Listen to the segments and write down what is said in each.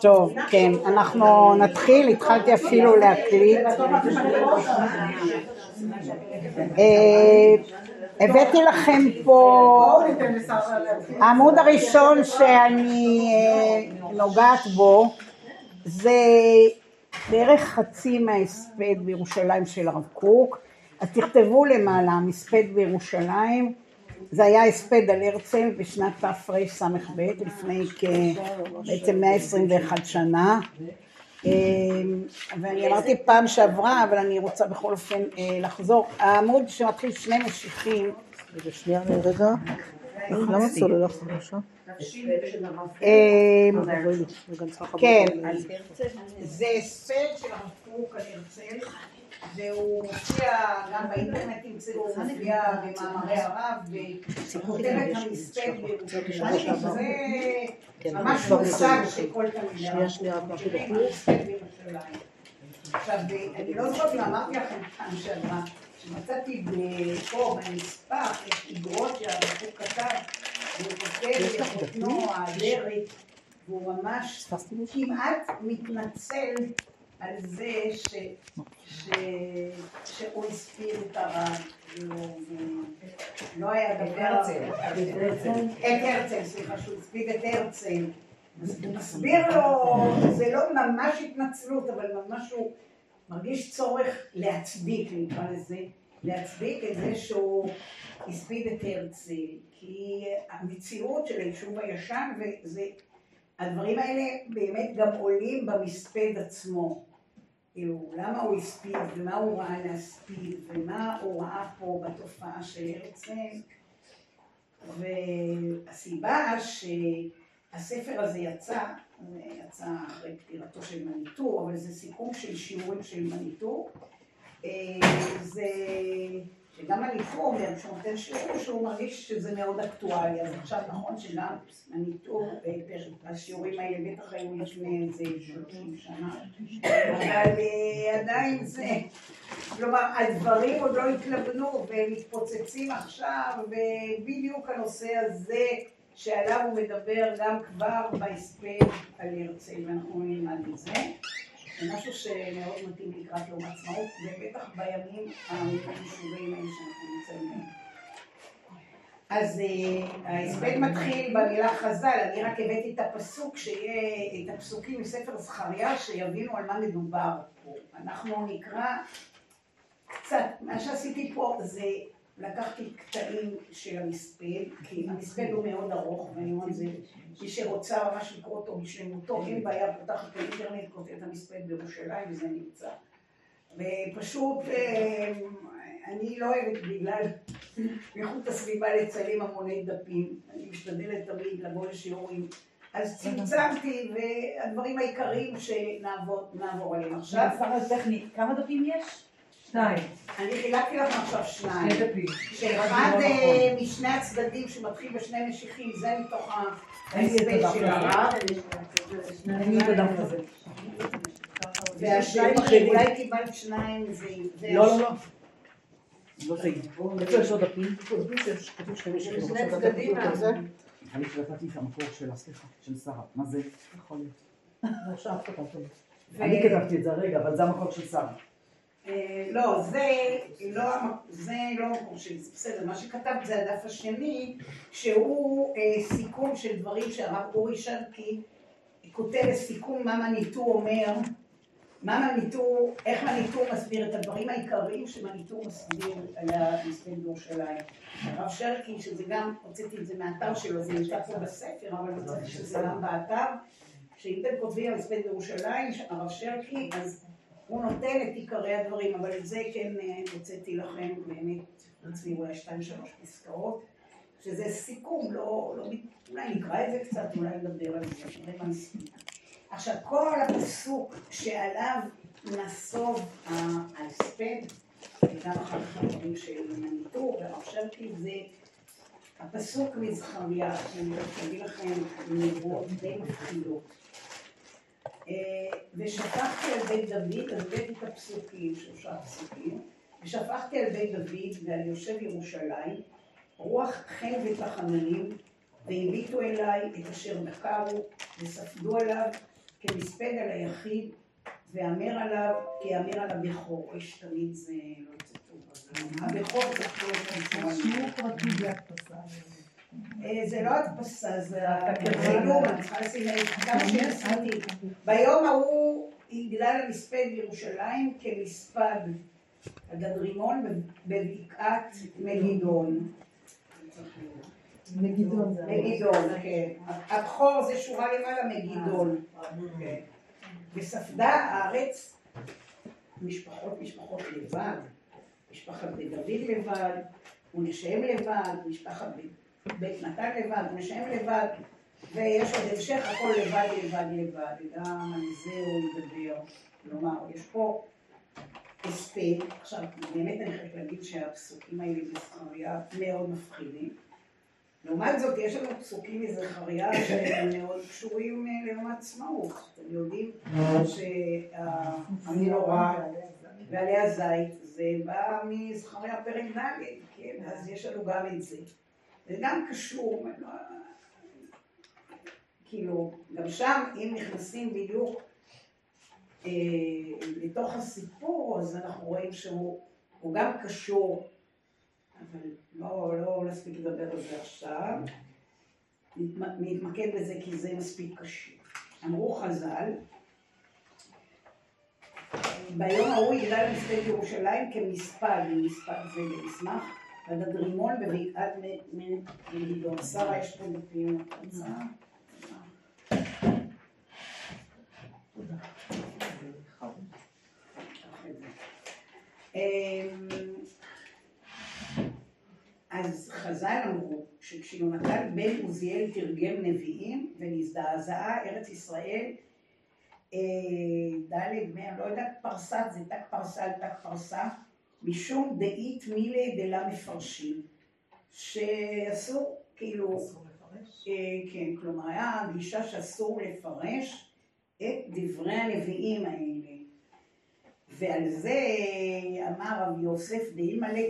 טוב, כן, אנחנו נתחיל, התחלתי אפילו להקליט. אה, הבאתי לכם פה, העמוד הראשון שאני אה, נוגעת בו. זה בערך חצי מההספד בירושלים של הרב קוק, אז תכתבו למעלה, מספד בירושלים, זה היה הספד על הרצל בשנת תרס"ב, לפני בעצם 121 שנה. אמ, ואני אמרתי פעם שעברה, אבל אני רוצה בכל אופן אה, לחזור. העמוד שמתחיל שני משיחים. רגע, שנייה, רגע. למה סוללה חדשה? אמ, כן, זה הספד של הרב קוק על הרצל. והוא מופיע גם באינטרנט, הוא מופיע במאמרי הרב, וכותבת המספד בירושלים, זה כן, ממש מושג שכל תלמידי משהו עכשיו, אני לא זוכרת אם אמרתי לכם פעם שעברה, שמצאתי פה בנספח את איגרות שהרב כתב, והוא כותב לחותנו האדרת, והוא ממש כמעט מתנצל על זה ש... ש... שהוא הספיר את הרב, לא היה דבר... את הרצל, סליחה, שהוא הספיד את הרצל. הוא מסביר לו, זה לא ממש התנצלות, אבל ממש הוא מרגיש צורך להצדיק, נקרא לזה, להצדיק את זה שהוא הספיד את הרצל. כי המציאות של היישוב הישן, וזה... הדברים האלה באמת גם עולים במספד עצמו. כאילו, למה הוא הספיד, ומה הוא ראה להספיד, ומה הוא ראה פה בתופעה של הרצל. והסיבה שהספר הזה יצא, זה יצא אחרי פטירתו של מניטור, אבל זה סיכום של שיעורים של מניטור, אה, זה שגם הניטור כשהוא נותן שיעור, שהוא מרגיש שזה מאוד אקטואלי. אז עכשיו נכון שגם הניטור, השיעורים האלה בטח היו לפני איזה 30 שנה, אבל אה, עדיין זה, כלומר, הדברים עוד לא התלבנו והם מתפוצצים עכשיו, ובדיוק הנושא הזה שעליו הוא מדבר גם כבר בהספד על הרצל, ואנחנו נלמד את זה. זה משהו שמאוד מתאים לקראת יום העצמאות, ובטח בימים המשוגעים האלה שאנחנו נמצאים בהם. אז אה, ההספד מתחיל במילה חז"ל, אני רק הבאתי את הפסוק, שיהיה את הפסוקים מספר זכריה, שיבינו על מה מדובר פה. אנחנו נקרא קצת, מה שעשיתי פה זה לקחתי קטעים של המספד, כי המספד הוא מאוד ארוך, ואני אומרת, זה מי שרוצה ממש לקרוא אותו בשלמותו, אין בעיה, פותחת באינטרנט, את המספד בירושלים וזה נמצא. ופשוט אה, אני לא אוהבת בגלל איכות הסביבה לצלם המוני דפים, אני משתדלת תמיד לבוא לשיעורים. אז צמצמתי, והדברים העיקריים שנעבור עליהם עכשיו. כמה דפים יש? שניים. אני חילקתי לך עכשיו שניים. שני דפים. שאחד אה, משני הצדדים שמתחיל בשני משיחים, זה מתוך ההספד של הרב. אין לי את הדף הזה. והשני, אולי קיבלת שניים, זה... לא, לא, לא. לא זה. איפה יש עוד דפים? שני צדדים מהזה. אני קראתי את המקור של, סליחה, של שרה. מה זה? יכול להיות. אני כתבתי את זה הרגע, אבל זה המקור של שרה. אה, לא, זה לא, זה לא המקור שלי, זה בסדר, מה שכתבת זה הדף השני, שהוא אה, סיכום של דברים שהרב אורי שרקי כותב לסיכום מה מניטור אומר, מה מניטור, איך מניטור מסביר את הדברים העיקריים שמניטור מסביר על המספר בירושלים. הרב שרקי, שזה גם, הוצאתי את זה מהאתר שלו, זה נמצא פה בספר, אבל הוצאתי שזה גם באתר, שאם אתם כותבים על מספר בירושלים, הרב שרקי, אז הוא נותן את עיקרי הדברים, אבל את זה כן אה, הוצאתי לכם באמת, אצלי אולי שתיים שלוש פסקאות, שזה סיכום, לא, לא, אולי נקרא את זה קצת, אולי נדבר על זה, נראה מה נסכים. עכשיו, כל הפסוק שעליו נסוב ההספד, וגם אחר כך הדברים והרב שרקי, זה הפסוק מזכריה, שאני אגיד לכם נבואות די מפחידות. ושפכתי על בית דוד, אז הבאתי את הפסוקים, שלושה פסוקים, ושפכתי על בית דוד ועל יושב ירושלים, רוח חן ותחננים, והביטו אליי את אשר דקרו, וספדו עליו כמספד על היחיד, ואמר עליו, כי אמר על הבכור. אוי, שתמיד זה לא יוצא טוב. הבכור זה לא אה, זה לא הדפסה, זה הצילום, אני צריכה לשים כמה שעשיתי. ביום ההוא יגדל המספד בירושלים כמספד הדד רימון בבקעת מגידון. מגידון כן. הבכור זה שורה למעלה מגידון. כן. וספדה הארץ משפחות משפחות לבד, משפחת בית דוד לבד, ונשיהם לבד, משפחת בית- בית נתן לבד, ונשיהם לבד, ויש עוד המשך, הכל לבד, לבד, לבד, גם על זה הוא ידבר. כלומר, יש פה הספד, עכשיו באמת אני חייבת להגיד שהפסוקים האלה בזכריה מאוד מפחידים. לעומת זאת, יש לנו פסוקים מזכריה שהם מאוד קשורים אה, ליום העצמאות. אתם יודעים שהמנורה ועלי הזית זה בא מזכריה פרק ד', כן? אז יש לנו גם את זה. זה גם קשור, כאילו, גם שם, אם נכנסים בדיוק אה, לתוך הסיפור, אז אנחנו רואים שהוא הוא גם קשור, אבל לא, לא נספיק לדבר על זה עכשיו. נתמ- נתמקד בזה כי זה מספיק קשה. אמרו חז"ל, ביום ההוא יגדל מספד ירושלים כמספד, ומספד זה במסמך, ועד רימון בבקעת מגידון. שרה, יש פה דפים? אמ, אז חז"ל אמרו שכשיונתן בן עוזיאל תרגם נביאים ונזדעזעה ארץ ישראל אה, ד' מאה, לא יודעת פרסה, זה תק פרסה על תק פרסה, משום דאית מילי דלה מפרשים, שאסור, כאילו, אסור לפרש. אה, כן, כלומר היה גישה שאסור לפרש את דברי הנביאים האלה. ועל זה אמר רב יוסף דאלמלא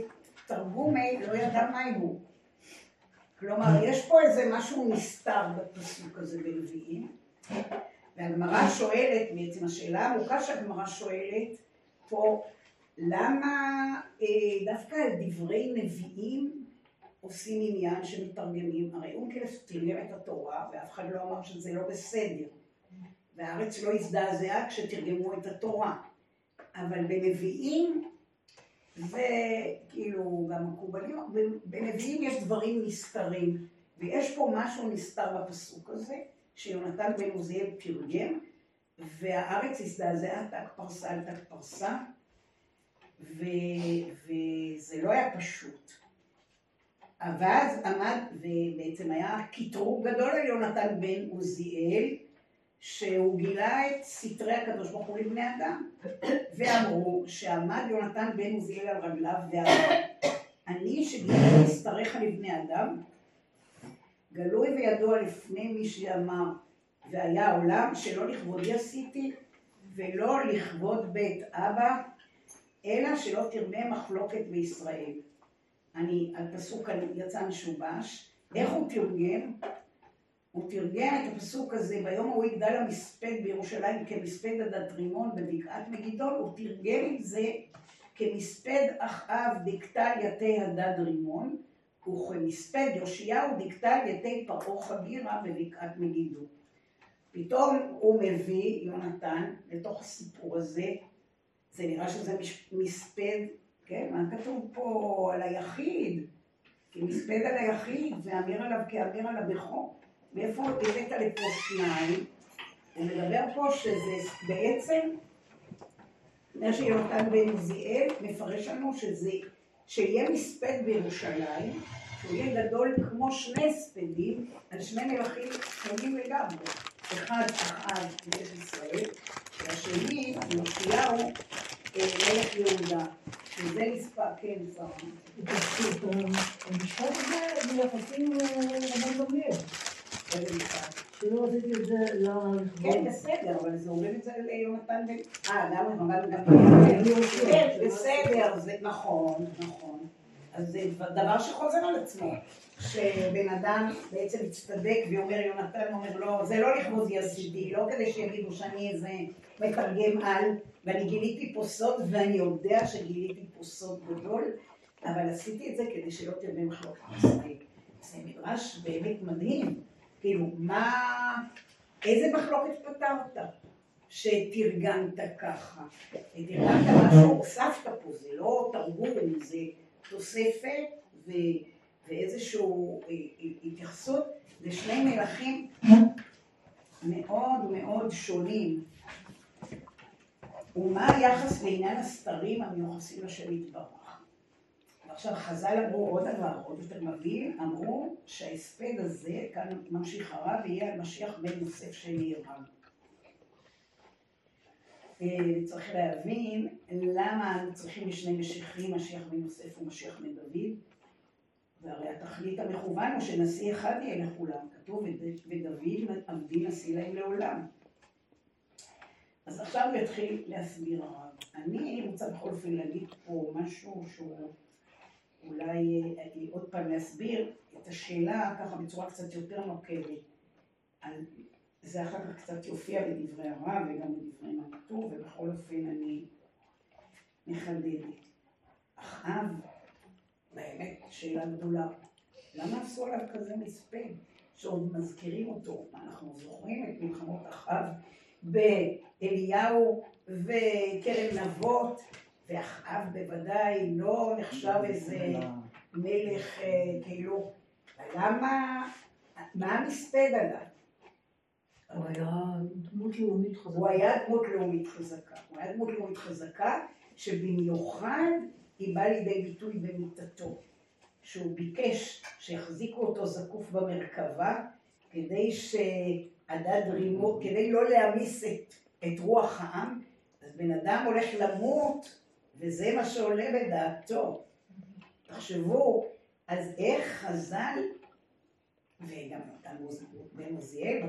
תרגומי לא ידע מה הוא. כלומר, יש פה איזה משהו נסתר בפסוק הזה בנביאים. והגמרא שואלת, בעצם השאלה העמוקה שהגמרא שואלת פה, למה אה, דווקא על דברי נביאים עושים עניין שמתרגמים? הרי אונקלס תרגם את התורה, ואף אחד לא אמר שזה לא בסדר. והארץ לא הזדעזעה כשתרגמו את התורה. אבל בנביאים, וכאילו גם מקובלים, בנביאים יש דברים נסתרים. ויש פה משהו נסתר בפסוק הזה, שיונתן בן עוזיאל תרגם, והארץ הזדעזעה ת"ק פרסה על ת"ק פרסה, ו... וזה לא היה פשוט. ואז עמד, ובעצם היה קטרוג גדול על יונתן בן עוזיאל, שהוא גילה את סתרי הקדוש ברוך הוא לבני אדם. ואמרו שעמד יונתן בן עוזיאל על רגליו ואמר, אני שגיליתי מסתריך לבני אדם, גלוי וידוע לפני מי שאמר, והיה עולם שלא לכבודי עשיתי, ולא לכבוד בית אבא, אלא שלא תרבה מחלוקת בישראל. אני, על פסוק יצא משובש, איך הוא תרגם? הוא תרגם את הפסוק הזה, ביום ההוא יגדל המספד בירושלים כמספד עדת רימון בבקעת מגידון, הוא תרגם את זה כמספד אחאב דקטל יתי הדד רימון, וכמספד יאשיהו דקטל יתי פרעה חבירה בבקעת מגידו. פתאום הוא מביא, יונתן, לתוך הסיפור הזה, זה נראה שזה מספד, כן, מה כתוב פה על היחיד? כמספד על היחיד, ואמיר עליו כאמיר על הבכור. מאיפה הבאת לפה שניים? הוא מדבר פה שזה בעצם, מה שיונתן בן עוזיאל מפרש לנו שזה, שיהיה מספד בירושלים, שהוא יהיה גדול כמו שני הספדים על שני מלכים שונים לגמרי. אחד אחאב מלך ישראל, והשני יאשיהו מלך יהודה. שזה נספר, כן, שרה. המשפט הזה מייחסים לרבן גמליאל. איזה משפט? שלא עשיתי את זה לכבוד. כן, בסדר, אבל זה אומרים את זה ליונתן בן... אה, גם רמב"ן גם... אני רוצה- כן, בסדר, זה נכון, נכון. אז זה דבר שחוזר על עצמו, שבן אדם בעצם מצטדק ואומר, יונתן אומר לא, זה לא לכבודי עשיתי, לא כדי שיגידו שאני איזה מתרגם על, ואני גיליתי פה סוד, ואני יודע שגיליתי פה סוד גדול, אבל עשיתי את זה כדי שלא תהיה מחלוקת ישראל. זה מדרש באמת מדהים, כאילו, מה, איזה מחלוקת פתרת? שתרגמת ככה. תרגמת משהו, הוספת פה, זה לא תרגום, זה תוספת ו... ואיזושהי התייחסות לשני מלכים מאוד מאוד שונים. ומה היחס לעניין הסתרים המיוחסים לשם יתברך? עכשיו חז"ל אמרו עוד דבר, עוד יותר מבהיל, אמרו שההספד הזה, כאן ממשיך הרב, יהיה על משיח בן יוסף של ירם. צריך להבין למה אנו צריכים לשני משיחים, משיח בן יוסף ומשיח בן דוד, והרי התכלית המכוון הוא שנשיא אחד יהיה לכולם, כתוב ודוד עבדי נשיא להם לעולם. אז עכשיו הוא יתחיל להסביר הרב. אני רוצה בכל אופן להגיד פה משהו שהוא אולי עוד פעם להסביר את השאלה ככה בצורה קצת יותר נוקבת. זה אחר כך קצת יופיע בדברי הרב וגם בדברי מנטור, ובכל אופן אני מחדדת. אחאב, באמת, שאלה גדולה, למה עשו עליו כזה מספד, שעוד מזכירים אותו? אנחנו זוכרים את מלחמות אחאב באליהו וכרם נבות, ואחאב בוודאי לא נחשב איזה מלך כאילו, למה, מה המספד עליו? הוא היה דמות לאומית חזקה. הוא היה דמות לאומית חזקה. הוא היה דמות לאומית חזקה, שבמיוחד היא באה לידי ביטוי במיטתו. שהוא ביקש שיחזיקו אותו זקוף במרכבה, כדי שהדד רימו, כדי לא להעמיס את, את רוח העם, אז בן אדם הולך למות, וזה מה שעולה בדעתו. תחשבו, אז איך חז"ל, וגם בן עוזיאל,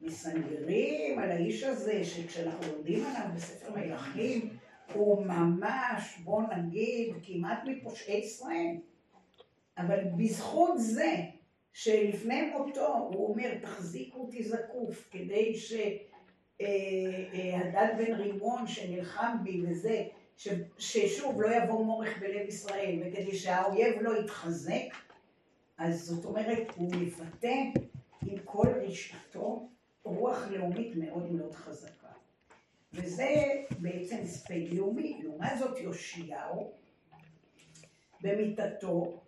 מסנגרים על האיש הזה, שכשאנחנו לומדים עליו בספר מלכים, הוא ממש, בוא נגיד, כמעט מפושעי ישראל. אבל בזכות זה שלפני מותו הוא אומר, תחזיקו אותי זקוף, כדי שהדד בן רימון שנלחם בי וזה, ששוב לא יבוא מורך בלב ישראל, וכדי שהאויב לא יתחזק, אז זאת אומרת, הוא מבטא עם כל רשעתו רוח לאומית מאוד מאוד חזקה. וזה בעצם הספד לאומי. לעומת זאת יאשיהו, במיטתו,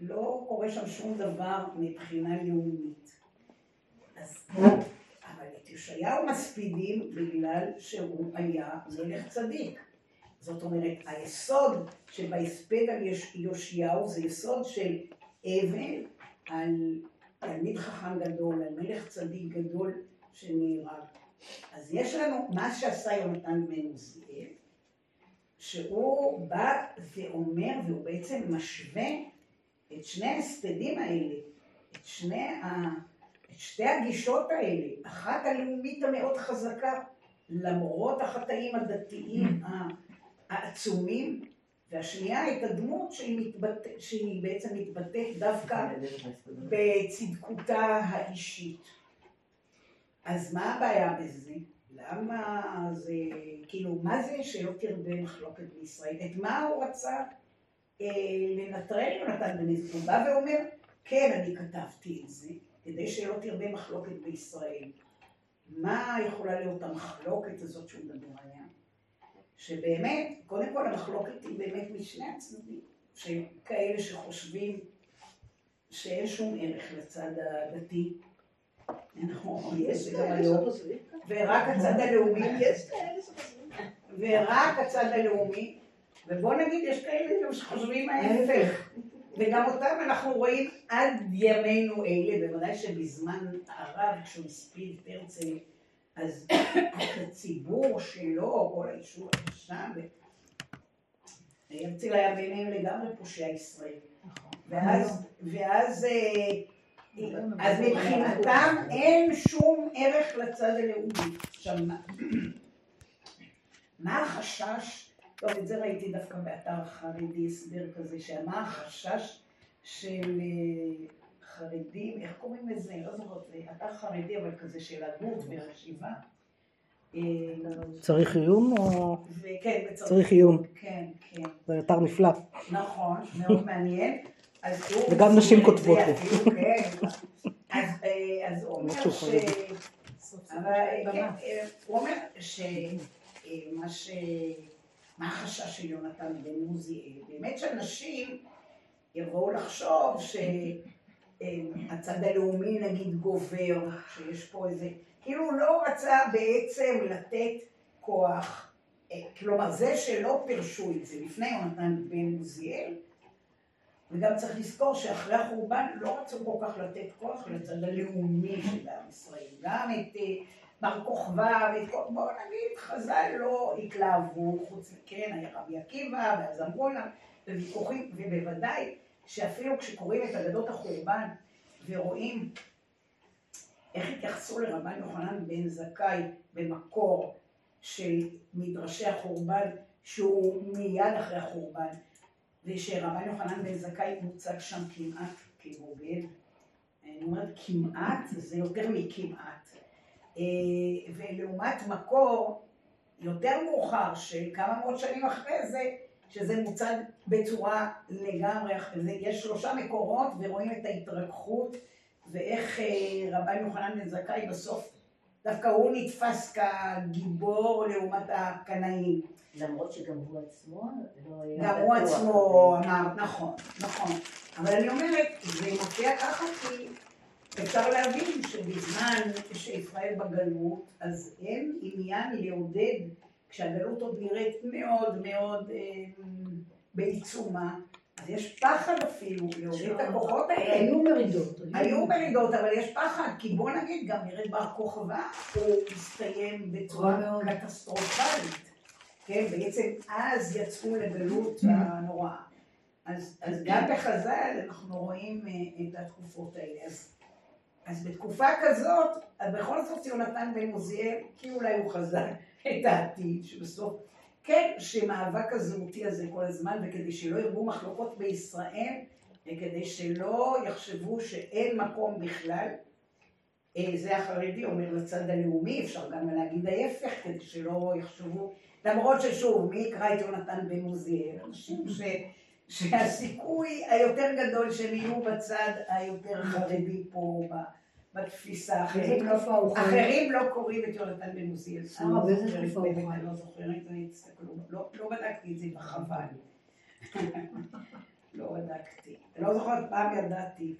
לא קורה שם שום דבר מבחינה לאומית. אז, אבל את יאשיהו מספידים בגלל שהוא היה מלך צדיק. זאת אומרת, היסוד שבהספד על יאשיהו זה יסוד של אבל על תלמיד חכם גדול, על מלך צדיק גדול שנהרג. אז יש לנו מה שעשה יונתן בן עוזיאל, שהוא בא ואומר, והוא בעצם משווה את שני ההספדים האלה, את, שני ה... את שתי הגישות האלה, אחת הלאומית המאוד חזקה, למרות החטאים הדתיים העצומים, והשנייה את הדמות שהיא, מתבט... שהיא בעצם מתבטאת דווקא בצדקותה האישית. אז מה הבעיה בזה? למה זה, כאילו, מה זה שלא תרבה מחלוקת בישראל? את מה הוא רצה אה, לנטרל יונתן בן עזרא? הוא בא ואומר, כן, אני כתבתי את זה, כדי שלא תרבה מחלוקת בישראל. מה יכולה להיות המחלוקת הזאת שהוא מדבר עליה? שבאמת, קודם כל המחלוקת היא באמת משני הצדדים, שכאלה שחושבים שאין שום ערך לצד הדתי, יש זה גם היום, ורק הצד הלאומי, ורק הצד הלאומי, ובוא נגיד, יש כאלה שחושבים ההפך, וגם אותם אנחנו רואים עד ימינו אלה, בוודאי שבזמן הרב, כשהוא הספיד את הרצל, אז הציבור שלו, כל היישוב שם, הרצל היה ביניהם לגמרי פושע ישראל. ואז, ואז, אז מבחינתם אין שום ערך לצד הלאומי. עכשיו, מה החשש טוב, את זה ראיתי דווקא באתר חרדי, הסבר כזה, שמה החשש של אה, חרדים, איך קוראים לזה? לא זוכרת, זה אתר חרדי, אבל כזה של הגות וחשיבה. אה, צריך עיון או... וצריך- צריך עיון? כן, כן. זה אתר נפלא. נכון, מאוד מעניין. וגם נשים כותבות. אפילו, כן. אז, אה, אז הוא אומר ש... אה, אה, הוא אומר שמה ש... מה החשש של יונתן בן עוזיאל? באמת שאנשים יבואו לחשוב שהצד הלאומי נגיד גובר, שיש פה איזה... כאילו הוא לא רצה בעצם לתת כוח, כלומר זה שלא פירשו את זה לפני יונתן בן עוזיאל, וגם צריך לזכור שאחרי החורבן לא רצו כל כך לתת כוח לצד הלאומי של עם ישראל. גם את אה, בר כוכבא ואת כל... בואו נגיד, חז"ל לא התלהבו, חוץ מכן היה רבי עקיבא, ואז אמרו לה, וויכוחים, ובוודאי שאפילו כשקוראים את אגדות החורבן ורואים איך התייחסו לרבן יוחנן בן זכאי במקור של מדרשי החורבן, שהוא מיד אחרי החורבן, ושרבן יוחנן בן זכאי מוצג שם כמעט כבוגד. אני אומרת כמעט, זה יותר מכמעט. אה, ולעומת מקור יותר מאוחר, של כמה מאות שנים אחרי זה, שזה מוצג בצורה לגמרי. יש שלושה מקורות ורואים את ההתרככות ואיך אה, רבן יוחנן בן זכאי בסוף, דווקא הוא נתפס כגיבור לעומת הקנאים. למרות שגם הוא עצמו לא היה גם הוא. עצמו אמר, נכון, נכון. אבל אני אומרת, זה מופיע ככה כי אפשר להבין שבזמן שישראל בגלות, אז אין עניין לעודד, כשהגלות עוד נראית מאוד מאוד אה, בעיצומה, אז יש פחד אפילו לעודד את הכוחות האלה. היו מרידות. היו מרידות, אבל יש פחד, כי בוא נגיד, גם מרד בר כוכבא, הוא הסתיים בצורה. קטסטרופלית. כן, בעצם אז יצאו לגלות הנוראה. אז, אז גם בחז"ל אנחנו רואים אה, את התקופות האלה. אז, אז בתקופה כזאת, אז בכל זאת יונתן בן עוזיאל, כי אולי הוא חזה את העתיד, שבסוף, כן, שמאבק הזהותי הזה כל הזמן, וכדי שלא ירבו מחלוקות בישראל, וכדי שלא יחשבו שאין מקום בכלל, אה, זה החרדי אומר לצד הלאומי, אפשר גם להגיד ההפך, כדי שלא יחשבו, למרות ששוב, מי יקרא את יונתן בן עוזיאל? אנשים ש... שהסיכוי היותר גדול שהם יהיו בצד היותר חרדי פה בתפיסה. אחרים לא- לא קוראים את יונתן בן עוזיאל. אני לא באיזה זוכרת, תקופה הוא באמת, חי? אני לא זוכרת, אני תסתכלו, לא לא בדקתי את זה בחבל. לא בדקתי. לא זוכרת פעם ידעתי.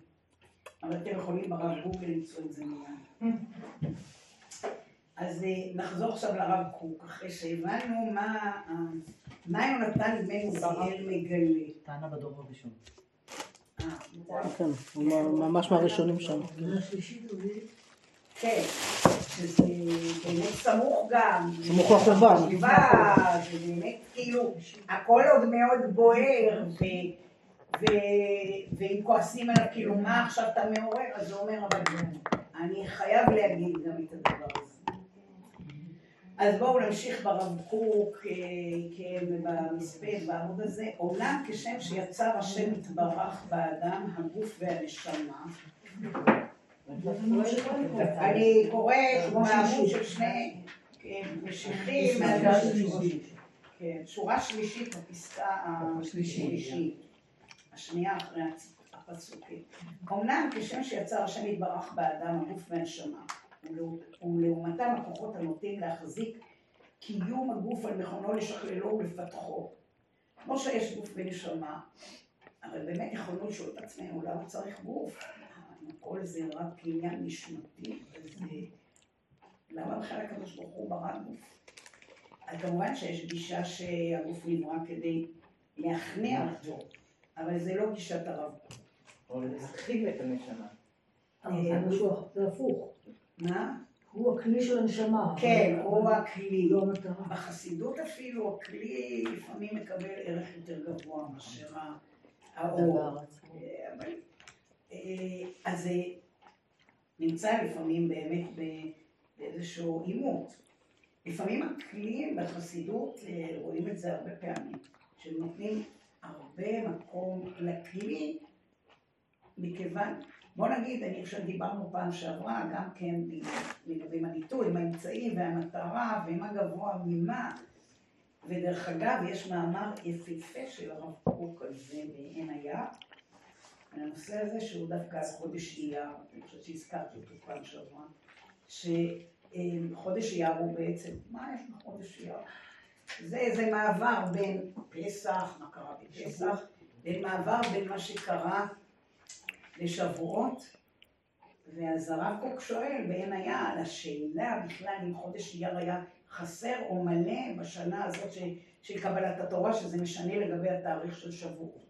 אבל אתם יכולים ברב גוגל למצוא את זה מיד. אז אה, נחזור עכשיו לרב קוק, אחרי שהבנו מה אה, מה יונתן בן עוזיאל מגלה. טענה בדור הראשון. אה, כן, הוא ממש מהראשונים שם. כן, שזה באמת סמוך גם. סמוך. חשיבה, זה באמת כאילו, הכל עוד מאוד בוער, ו- ו- ואם כועסים עליו, כאילו, מה עכשיו אתה מעורר? אז הוא אומר, אבל אני חייב להגיד גם את הדבר הזה. אז בואו נמשיך ברב קוק, אה, כן, במספד, בעמוד הזה. אומנם כשם שיצר השם יתברך באדם, הגוף והנשמה, אני קוראת בעמוד של שני כן, משיחים. כן, שורה שלישית בפסקה השלישית, השנייה אחרי הפסוקים. אמנם כשם שיצר השם יתברך באדם הגוף והנשמה, ולעומתם הכוחות הנוטים להחזיק קיום הגוף על מכונו לשכללו ולפתחו. כמו שיש גוף ונשמה, הרי באמת יכולנו לשאול את עצמנו למה צריך גוף? כל זה רק עניין נשמתי, אז אה, למה בכלל הקדוש ברוך הוא ברא גוף? אז כמובן שיש גישה שהגוף נברא כדי להכניע אותו, אבל זה לא גישת הרב. או להרחיב את הנשמה. אבל אחר, זה הפוך. מה? הוא הכלי של הנשמה. כן, אבל- הוא הכלי. לא המטרה. בחסידות אפילו הכלי לפעמים מקבל ערך יותר גבוה מאשר האור. עצמו. אה, אה, אז זה נמצא לפעמים באמת באיזשהו עימות. לפעמים הכלי בחסידות, אה, רואים את זה הרבה פעמים, שנותנים הרבה מקום לכלי, מכיוון, בוא נגיד, אני חושב דיברנו פעם שעברה, גם כן לגבי מניטו, עם האמצעי והמטרה, ומה גבוה ממה, ודרך אגב, יש מאמר יפהפה של הרב קוק על זה בעין הים, על הנושא הזה, שהוא דווקא על חודש אייר, אני חושבת שהזכרתי אותו פעם שעברה, שחודש אייר הוא בעצם, מה יש בחודש אייר? זה, זה מעבר בין פסח, מה קרה בפסח, בין מעבר בין מה שקרה לשבועות, ואז הרב קוק שואל בעין היה על השאלה בכלל אם חודש אייר היה חסר או מלא בשנה הזאת ש, של קבלת התורה, שזה משנה לגבי התאריך של שבועות.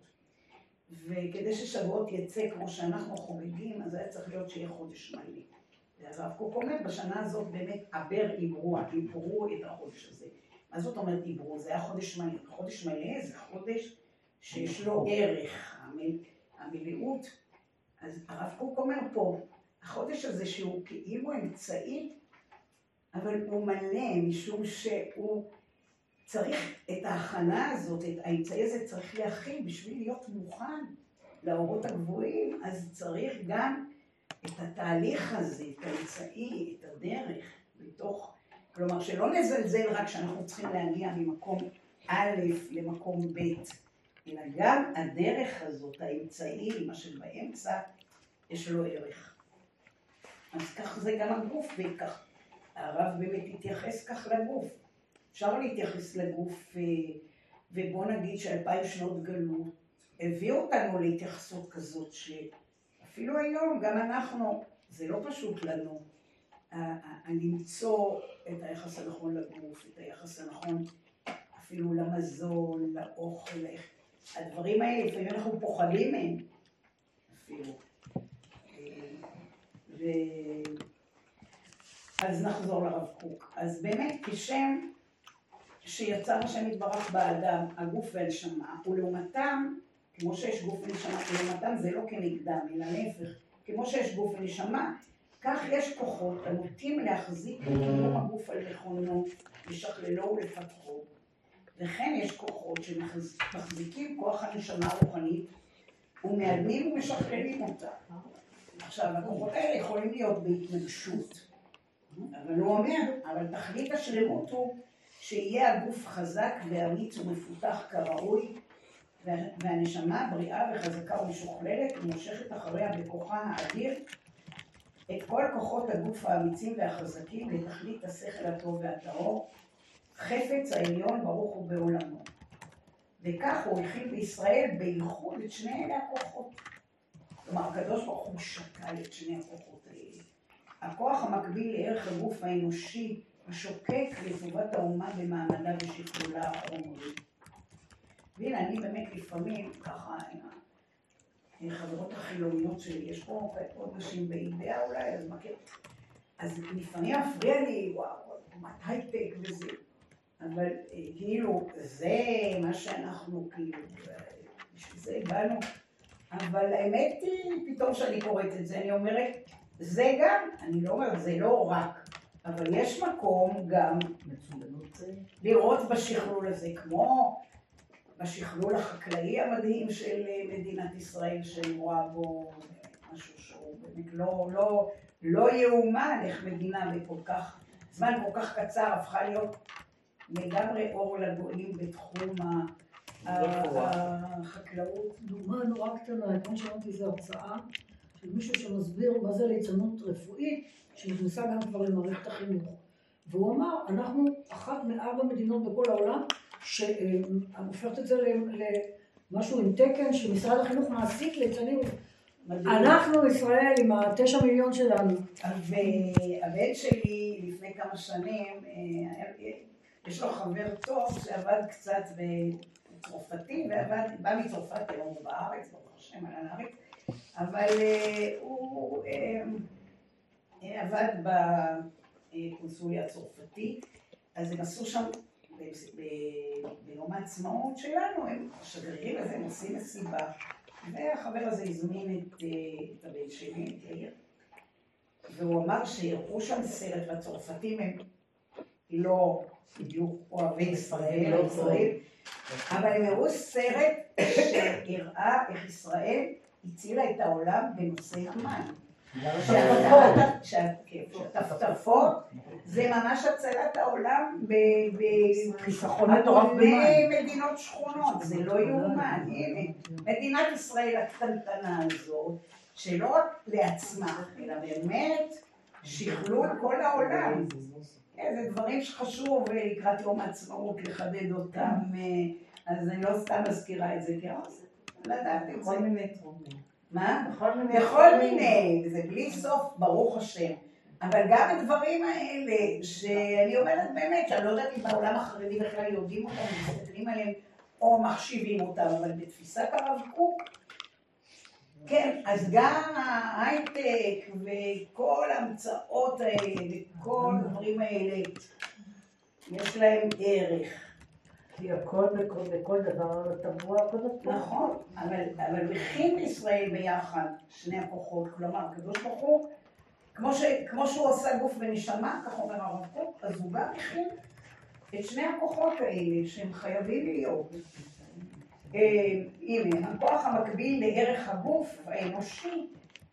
וכדי ששבועות יצא כמו שאנחנו חוגגים, אז היה צריך להיות שיהיה חודש מלא. ואז הרב קוק אומר, בשנה הזאת באמת עבר עברו, עברו את החודש הזה. מה זאת אומרת עברו? זה היה חודש מלא. חודש מלא זה חודש שיש לו ערך, המל... המלאות. אז הרב קוק אומר פה, החודש הזה שהוא כאילו אמצעי, אבל הוא מלא, משום שהוא צריך את ההכנה הזאת, את האמצעי הזה צריך להכין בשביל להיות מוכן לאורות הגבוהים, אז צריך גם את התהליך הזה, את האמצעי, את הדרך, בתוך, כלומר שלא נזלזל רק שאנחנו צריכים להגיע ממקום א' למקום ב', אלא גם הדרך הזאת, האמצעי, מה שבאמצע, יש לו ערך. אז כך זה גם הגוף, וכך הרב באמת התייחס כך לגוף. אפשר להתייחס לגוף, אה, ובוא נגיד שאלפיים שנות גלות הביאו אותנו להתייחסות כזאת, שאפילו היום, גם אנחנו, זה לא פשוט לנו למצוא את היחס הנכון לגוף, את היחס הנכון אפילו למזון, לאוכל, הדברים האלה, לפעמים אנחנו פוחדים מהם אפילו. אה, ו... אז נחזור לרב קוק. אז באמת, כשם שיצר השם יתברך באדם, הגוף והנשמה, ולעומתם, כמו שיש גוף ונשמה, לעומתם זה לא כנגדם, אלא להפך, כמו שיש גוף ונשמה, כך יש כוחות הנוטים להחזיק את הגוף על מכונו, לשכללו ולפתחו. וכן יש כוחות שמחזיקים כוח הנשמה הרוחנית ומאדמים ומשכללים אותה. עכשיו, הכוחות האלה יכולים להיות בהתנגשות. אבל הוא אומר, אבל תכלית השלמות הוא שיהיה הגוף חזק ואמיץ ומפותח כראוי, והנשמה בריאה וחזקה ומשוכללת ומושכת אחריה בכוחה האדיר את כל כוחות הגוף האמיצים והחזקים לתכלית השכל הטוב והטהור, חפץ העליון ברוך הוא בעולמו. וכך הוא הכיל בישראל בייחוד את שני אלה הכוחות. כלומר, הקדוש ברוך הוא שקל את שני הכוחות האלה. הכוח המקביל לערך הגוף האנושי השוקק לטובת האומה במעמדה ושכלולה החומרי. והנה, אני באמת לפעמים, ככה, עם החברות החילוניות שלי, יש פה עוד נשים באידאה אולי, אז מכיר. אז לפעמים מפריע לי, וואו, קומת הייטק וזה. אבל אה, כאילו, זה מה שאנחנו, כאילו, בשביל זה הגענו. אבל האמת היא, פתאום כשאני קוראת את זה, אני אומרת, זה גם, אני לא אומרת, זה לא רק, אבל יש מקום גם לראות בשכלול הזה, כמו בשכלול החקלאי המדהים של מדינת ישראל, שאני רואה בו משהו שהוא באמת לא, לא, לא יאומן איך מדינה בכל כך, זמן כל כך קצר הפכה להיות לגמרי אור לגויים בתחום החקלאות. דוגמה נורא קטנה, אתמול שמעתי איזו הרצאה של מישהו שמסביר מה זה ליצנות רפואית, שנכנסה גם כבר למערכת החינוך. והוא אמר, אנחנו אחת מארבע מדינות בכל העולם שהופכת את זה למשהו עם תקן שמשרד החינוך מעסיק ליצנים. אנחנו ישראל עם התשע מיליון שלנו. והבן שלי לפני כמה שנים, יש לו חבר טוב שעבד קצת בצרפתי, בא מצרפת היום בארץ, ברוך השם על הארץ. אבל אה, הוא אה, אה, עבד בקונסוליה הצרפתית, אז הם עשו שם, ביום העצמאות שלנו, הם השגרירים הזה, הם עושים מסיבה, והחבר הזה הזמין את, את הבן שלי, את יאיר, והוא אמר שיראו שם סרט, והצרפתים הם לא בדיוק אוהבי ישראל, או ישראל, אבל הם הראו סרט שהראה איך ישראל הצילה את העולם בנושא המים. שהטפטפות, שה- שהטפטפות זה ממש הצלת העולם ב- חיסכון מטורף במים. מדינות שכונות, זה לא יאומן, הנה, מדינת ישראל הקטנטנה הזאת, שלא רק לעצמה, אלא באמת שכלול כל העולם. כן, זה דברים שחשוב אה, לקראת יום העצמאות לחדד אותם, אה, אז אני לא סתם מזכירה את זה, כי אני רוצה לדעת את זה. מיני תחומים. מה? בכל מיני בכל. מיני, זה בלי סוף, ברוך השם. אבל גם הדברים האלה, שאני אומרת באמת, שאני לא יודעת אם בעולם החרדי בכלל יודעים אותם, מסתכלים עליהם או מחשיבים אותם, אבל בתפיסת הרב קוק, כן, אז גם ההייטק וכל ההמצאות האלה וכל הדברים האלה, יש להם ערך. כי הכל בכל, בכל דבר טבוע ברוך הוא. נכון, אבל, אבל הולכים ישראל ביחד, שני הכוחות, כלומר, הקדוש ברוך הוא, כמו, ש, כמו שהוא עשה גוף ונשמה, כך אומר הרב קוק, אז הוא גם הכין את שני הכוחות האלה, שהם חייבים להיות. אה, הנה, הכוח המקביל לערך הגוף האנושי,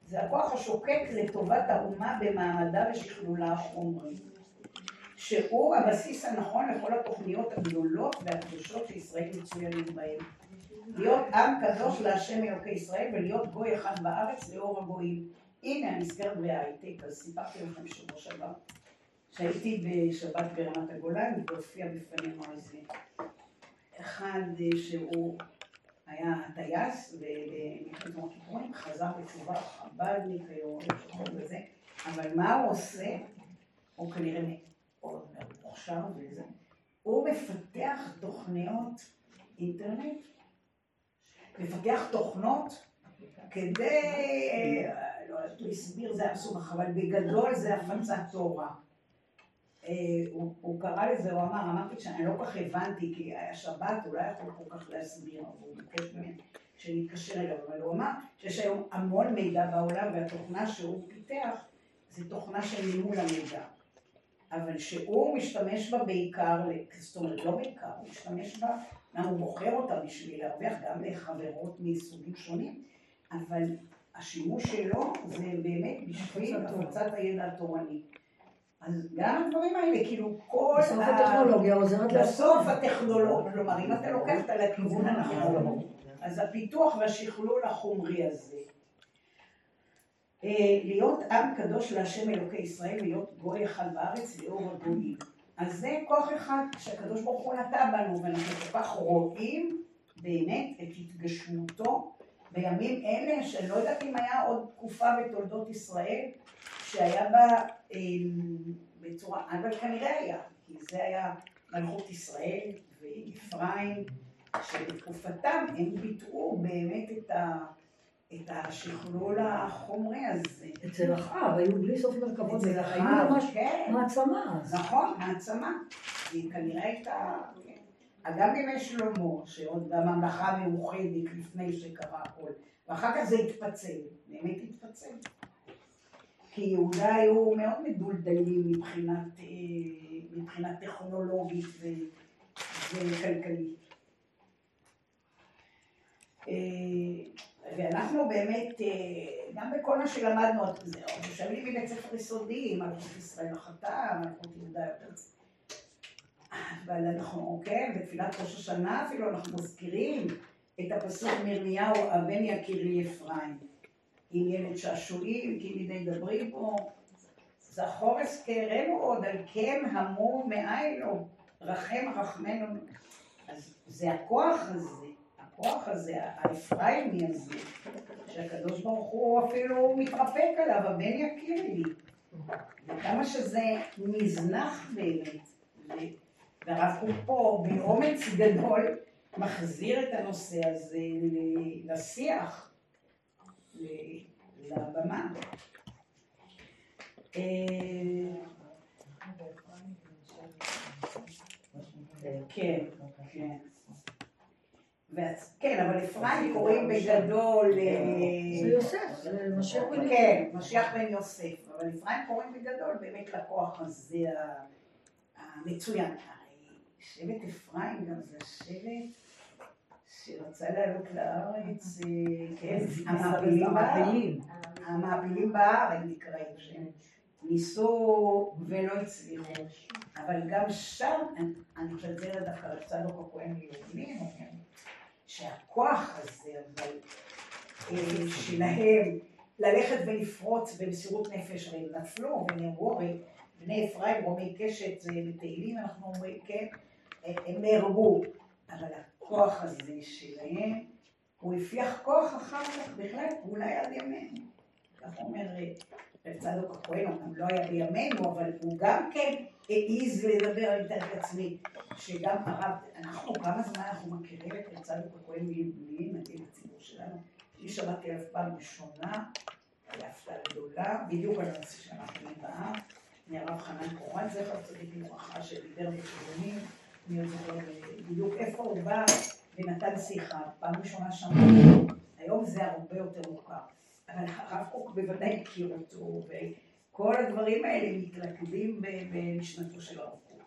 זה הכוח השוקק לטובת האומה במעמדה ושכלולה החומרי. שהוא הבסיס הנכון לכל התוכניות הגדולות והקדושות שישראל מצוינים בהן. להיות עם קדוש להשם אלוקי ישראל ולהיות גוי אחד בארץ לאור הגויים. הנה נזכרת בהייטק, אז סיפרתי לכם שבוע שעבר שהייתי בשבת ברמת הגולן והופיע בפנינו על זה. אחד אה, שהוא היה טייס במלחמת יום הכיפורים, חזר בתשובה חב"דניק היום, וזה, אבל מה הוא עושה? הוא כנראה מאוד מוכשר וזה. הוא מפתח תוכניות אינטרנט, מפתח תוכנות כדי, אה, לא יודעת, הוא הסביר זה היה מסובך, אבל בגדול זה הפצת תורה. אה, הוא, הוא קרא לזה, הוא אמר, אמרתי שאני לא כל כך הבנתי, כי היה שבת, הוא לא יכול כל כך להסביר, הוא ביקש ממני שנתקשר אליו, אבל הוא אמר שיש היום המון מידע בעולם, והתוכנה שהוא פיתח זה תוכנה של ניהול המידע. אבל שהוא משתמש בה בעיקר, זאת אומרת, לא בעיקר, הוא משתמש בה, למה הוא מוכר אותה בשביל להרוויח גם לחברות מסוגים שונים, אבל השימוש שלו זה באמת בשביל הפצת הידע התורני. אז גם הדברים האלה, כאילו כל בסוף הטכנולוגיה עוזרת בסוף הטכנולוגיה, כלומר אם אתה לוקח אותה לכיוון הנכון, אז הפיתוח והשכלול החומרי הזה, אה, להיות עם קדוש להשם אלוקי ישראל, להיות גוי אחד בארץ לאור הגויים. אז זה כוח אחד שהקדוש ברוך הוא נטע בנו, ואנחנו כל כך רואים באמת את התגשמותו בימים אלה, שאני לא יודעת אם היה עוד תקופה בתולדות ישראל שהיה בה אה, בצורה, אבל כנראה היה, כי זה היה מלכות ישראל ואפרים, שבתקופתם הם ביטאו באמת את, ה, את השכלול החומרי הזה. אצל אחאב היו בלי סוף מרכבות, אצל אחאב, ממש כן. מעצמה. נכון, מעצמה. היא כנראה הייתה... כן. גם בימי שלמה, שעוד הממלכה המאוחדת לפני שקרה הכל, ואחר כך זה התפצל, באמת התפצל. כי יהודה היו מאוד מדולדלים מבחינת, אה, מבחינה טכנולוגית ו- וכלכלית. אה, ואנחנו באמת, אה, גם בכל מה שלמדנו, שנים מבית ספר יסודי, מלכות ישראל החטא, מלכות יהודה יותר... אבל אנחנו, כן, בתפילת ראש השנה אפילו אנחנו מזכירים את הפסוק מירמיהו, הבן יכיר לי אפרים. ילד שעשועים, כי מידי דברי בו. זכור אזכרנו עוד, על כן המור מאין לו, רחם רחמנו. אז זה הכוח הזה, הכוח הזה, האפריימי הזה, שהקדוש ברוך הוא אפילו מתרפק עליו, הבן יכיר לי. וכמה שזה נזנח באמת. ו- והרב קוק פה באומץ גדול מחזיר את הנושא הזה לשיח, לבמה. אה, כן, כן. כן, אבל אפרים קוראים בגדול... אה, זה יוסף, משיח בן כן, משיח בן יוסף, אבל אפרים קוראים בגדול באמת לכוח הזה, המצוין. שבט אפרים גם זה השבט שרצה לעלות לארץ, אה, כן, המעפילים. המעפילים בארץ נקראים שהם ניסו ולא הצליחו, אבל גם שם, אני- חושבת שזה דווקא רצה לו הכהן ליהודים, שהכוח הזה, אבל אה, שלהם ללכת ולפרוץ במסירות נפש, והם נפלו ונאמרו, הרי בני אפרים, רומי קשת, בתהילים, אנחנו אומרים, כן, אה, הם נהרגו, אבל הכוח הזה שלהם, הוא הפיח כוח אחר כך בכלל, אולי עד ימינו. כך אומר אה, רב צדוק הכהן, הוא לא היה בימינו, אבל הוא גם כן העז לדבר, אני מתארת לעצמי, שגם הרב, אנחנו כמה זמן אנחנו מכירים את רב צדוק הכהן מיהודים, נגיד הציבור שלנו, אני שמעתי עליו פעם ראשונה, הייתה הפתעה גדולה, בדיוק על הנושא שאנחנו נבעה, מהרב חנן קורן, זכר צדיק לברכה, שדיבר בכיוונים, אני זוכר בדיוק איפה הוא בא ונתן שיחה, פעם ראשונה שמעתי, היום זה הרבה יותר מוכר. אבל הרב קוק בוודאי הכיר אותו, וכל הדברים האלה מתלכדים במשנתו של הרב קוק.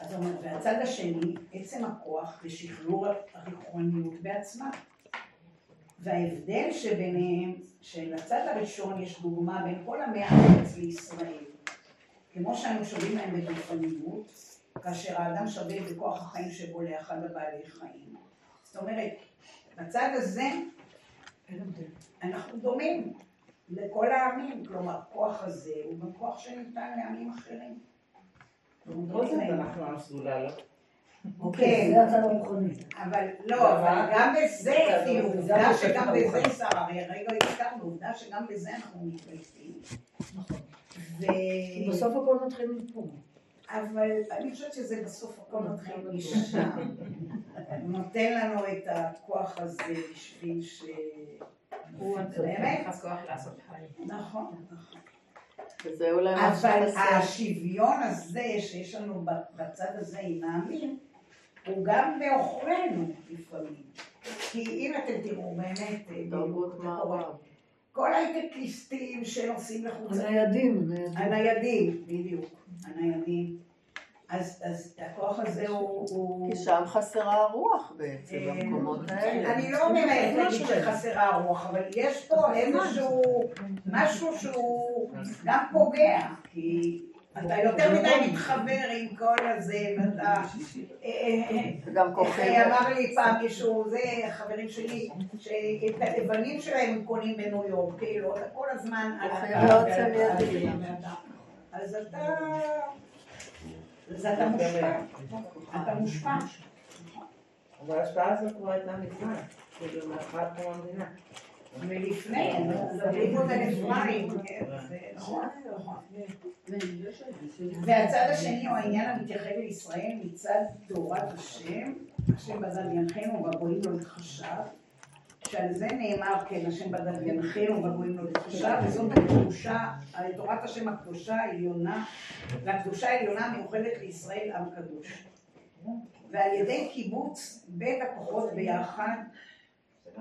אז הוא אומר, והצד השני, עצם הכוח ושחרור הרוחניות בעצמה. וההבדל שביניהם, שלצד הראשון יש דוגמה בין כל עמי הארץ לישראל. כמו שאנו שווים להם בגופניות, כאשר האדם שווה בכוח החיים שבו לאחד הבעלי חיים. זאת אומרת, בצד הזה אנחנו דומים לכל העמים, כלומר, הכוח הזה הוא גם כוח שניתן לעמים אחרים. אנחנו בכל זאת. אנחנו עם סגולה, לא? כן, זה הצד הרוחני. אבל לא, אבל גם בזה, כאילו, זה עובדה גם שגם בזה. שרה, הרי הרגע הזכרנו, עובדה שגם בזה אנחנו מתגייסים. נכון. ו... כי בסוף הכל מתחיל מפה. אבל אני חושבת שזה בסוף הכל מתחיל משם. הוא נותן לנו את הכוח הזה בשביל ש... באמת? לעשות חיים. נכון, נכון. וזה אולי מה אבל. השוויון הזה שיש לנו בצד הזה עם העמים, הוא גם בעוכרינו לפעמים. כי אם אתם תראו, באמת, אה. כל הייטקיסטים שנוסעים לחוץ הניידים, הניידים. הניידים, בדיוק, הניידים. אז, אז הכוח הזה הוא... הוא... כי שם חסרה הרוח בעצם, אה, במקומות האלה. אני לא אומרת להגיד שחסרה הרוח, אבל יש פה איזשהו משהו שהוא גם פוגע, כי אתה יותר מדי מתחבר עם כל הזה, ואתה... אה, אה, איך כוחי אמר לי פעם מישהו, זה חברים שלי, שאת הלבנים שלהם הם קונים בניו יורק, כאילו, אתה כל הזמן הקו, לא ועל עוצם הקו, ידי. ואתה- אז אתה... אז אתה מושפע, אתה מושפע. אבל ההשפעה הזאת כבר הייתה מזמן, כאילו מאחת קום המדינה. מלפני, כן, זה נכון, נכון. והצד השני הוא העניין המתייחד לישראל מצד תורת השם, השם בדד ינחנו והגויים לא יתחשב, שעל זה נאמר כן, השם בדד ינחנו והגויים לא יתחשב, וזאת הקדושה, תורת השם הקדושה העליונה, והקדושה העליונה מיוחדת לישראל עם קדוש. ועל ידי קיבוץ בית הכוחות ביחד,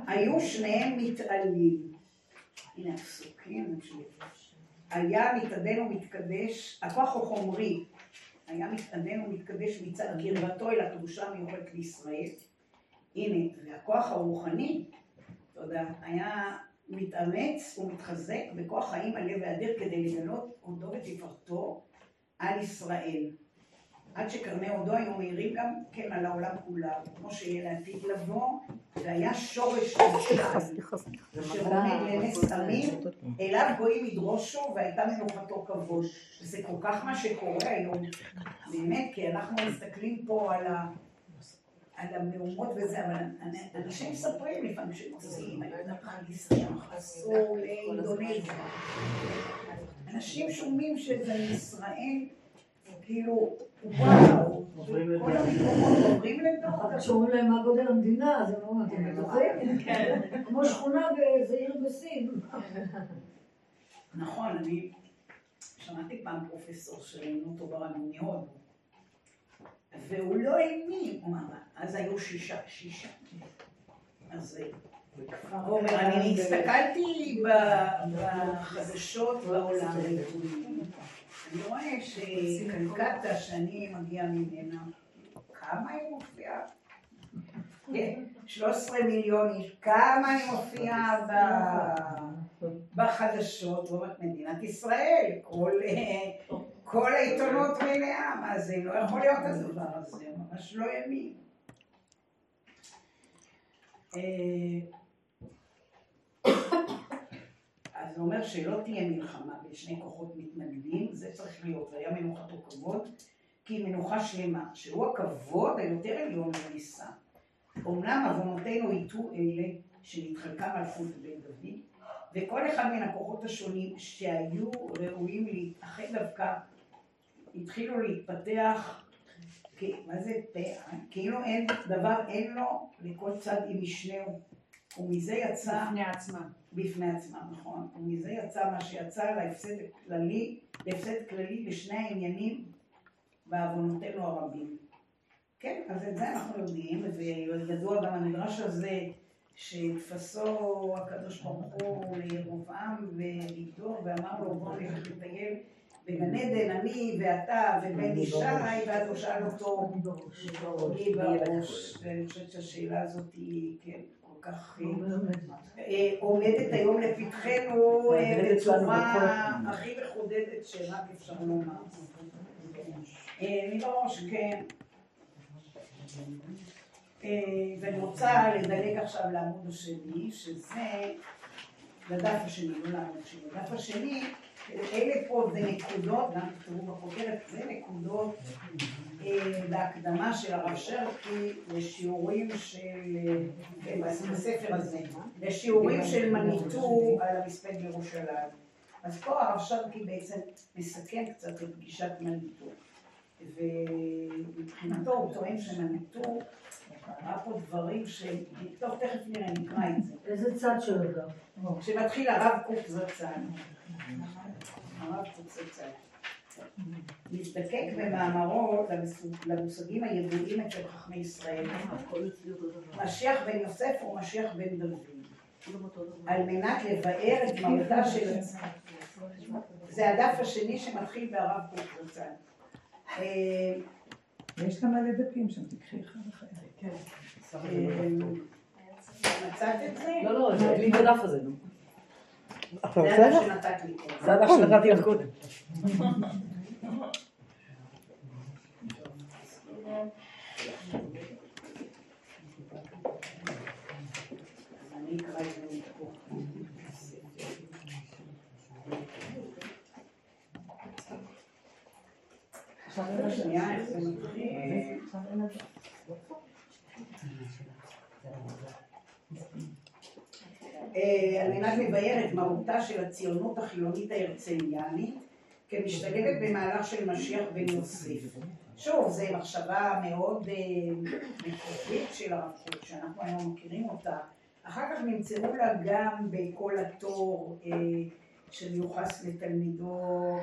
היו שניהם מתעלים. הנה הפסוקים. היה מתעדן ומתקדש, הכוח הוא חומרי, היה מתעדן ומתקדש מצד קרבתו אל הקדושה המיוחדת לישראל. הנה, והכוח הרוחני, תודה, היה מתאמץ ומתחזק בכוח חיים מלא ואדיר כדי לגלות הודו ותפארתו על ישראל. עד שקרני הודו היו מאירים גם כן על העולם כולה, כמו שיהיה לעתיד לבוא, והיה שורש סליחה. שרומם לנס עמים, אליו גויים ידרושו והייתה מנוחתו כבוד. וזה כל כך מה שקורה היום, באמת, כי אנחנו מסתכלים פה על, ה, על המהומות וזה, אבל אנ- אנשים מספרים לפעמים שהם נוסעים, אני יודעת לך, ישראל, חסו לאינדונזיה. אנשים שומעים שזה מישראל, כאילו, וואו, כל המקומות עוברים לתוך אחר כך שאומרים להם מה גודל המדינה, אז הם אומרים, אתם בטוחים? כן. כמו שכונה באיזה עיר בסין. נכון, אני שמעתי פעם פרופסור שראיינו אותו מהודו, והוא לא האמין, אז היו שישה, שישה. אז אומר, אני הסתכלתי בחדשות בעולם אני רואה שקלקטה שאני מגיעה ממנה, כמה היא מופיעה? כן, 13 מיליון איש, כמה היא מופיעה בחדשות, זאת מדינת ישראל, כל, כל העיתונות מלאה, מה זה, לא יכול להיות הדבר הזה, ממש לא ימין. אה, אז זה אומר שלא תהיה מלחמה בין שני כוחות מתנגדים, זה צריך להיות, והיה מנוחתו כבוד, כי מנוחה שלמה, שהוא הכבוד היותר עליון לנישא. אמנם עוונותינו הטו אלה שנתחלקה מלכות בן דוד, וכל אחד מן הכוחות השונים שהיו ראויים להתאחד דווקא, התחילו להתפתח, מה זה? כאילו אין דבר, אין לו לכל צד עם משנהו, ומזה יצא בפני עצמם. בפני עצמם, נכון. ומזה יצא מה שיצא להפסד כללי, להפסד כללי בשני העניינים בעוונותינו הרבים. כן, אז את זה אנחנו יודעים, וידוע גם המדרש הזה שתפסו הקדוש ברוך הוא לירובעם וביתו ואמר לו בוא נלך לטייל בגן עדן, אני ואתה ובן ישי, ואז הוא שאל אותו מי בראש, ואני חושבת שהשאלה הזאת היא כן כל כך אה, אה, עומדת היום לפתחנו אה, בצורה הכי מחודדת שרק אפשר לומר. מי בראש, כן. ואני רוצה לדלג עכשיו לעמוד השני, שזה, לדף השני, לא לעמוד השני. לדף השני, אלה פה זה נקודות, גם תכתבו בכותרת, זה נקודות אה, בהקדמה של הרב שרקי לשיעורים של, אה, בספר הזה, לשיעורים של מניטו על המספד בירושלים. אז פה הרב שרקי בעצם מסכם קצת את פגישת מניטו. ומבחינתו הוא טוען שמניטו ראה פה דברים ש... טוב, תכף נראה, נקרא את זה. איזה צד של הדף? כשמתחיל הרב קוק זצ"ל. הרב קוק זצ"ל. מזדקק במאמרו למושגים הידועים אצל חכמי ישראל. משיח בן יוסף או משיח בן דוד. על מנת לבאר את מהותה של... זה הדף השני שמתחיל בהרב קוק זצ"ל. אה, יש לה מלא דפים שם, תקחי אחד אחד. אה, מצאת את זה? לא, לא, זה לי בדף הזה, אתה זה רוצה הדף לך? שנתת לי. זה הדף שנתתי לך קודם. אני אקרא את זה מפה. שנייה, איך זה מתחיל? על מנת לבאר את מהותה של הציונות החילונית ההרצליאנית כמשתלבת במהלך של משיח בן יוסף. שוב, זו מחשבה מאוד אה, מקורית של הרב קוק, שאנחנו היום מכירים אותה. אחר כך נמצאו לה גם בכל התור אה, שמיוחס לתלמידו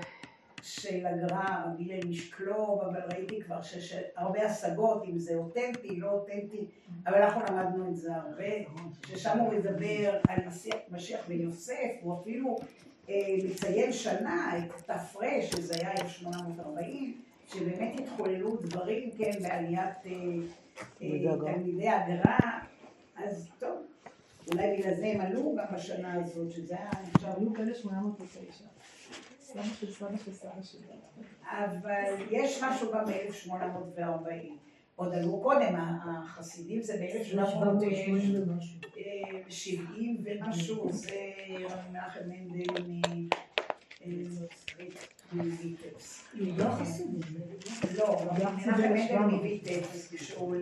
של הגר"א, רבי הלל משקלוב, אבל ראיתי כבר שיש הרבה השגות אם זה אותנטי, לא אותנטי, אבל אנחנו למדנו את זה הרבה, ששם הוא מדבר על משיח, בן יוסף, הוא אפילו אה, מציין שנה, את ת"ר, שזה היה 1840, שבאמת התחוללו דברים, כן, בעליית אה, אה, תלמידי הגר"א, אז טוב, אולי בגלל זה הם עלו גם בשנה הזאת, שזה היה נחשב היו כאלה 809. סבא שלי. אבל יש משהו גם ב-1840. עוד עלו קודם, החסידים זה ב-1770 ומשהו. ומשהו, זה רבי מנחם מנדל מ- אה, מוויטבסק. לא חסידים. לא, רבי מנחם מנדל מוויטבסק, כשהוא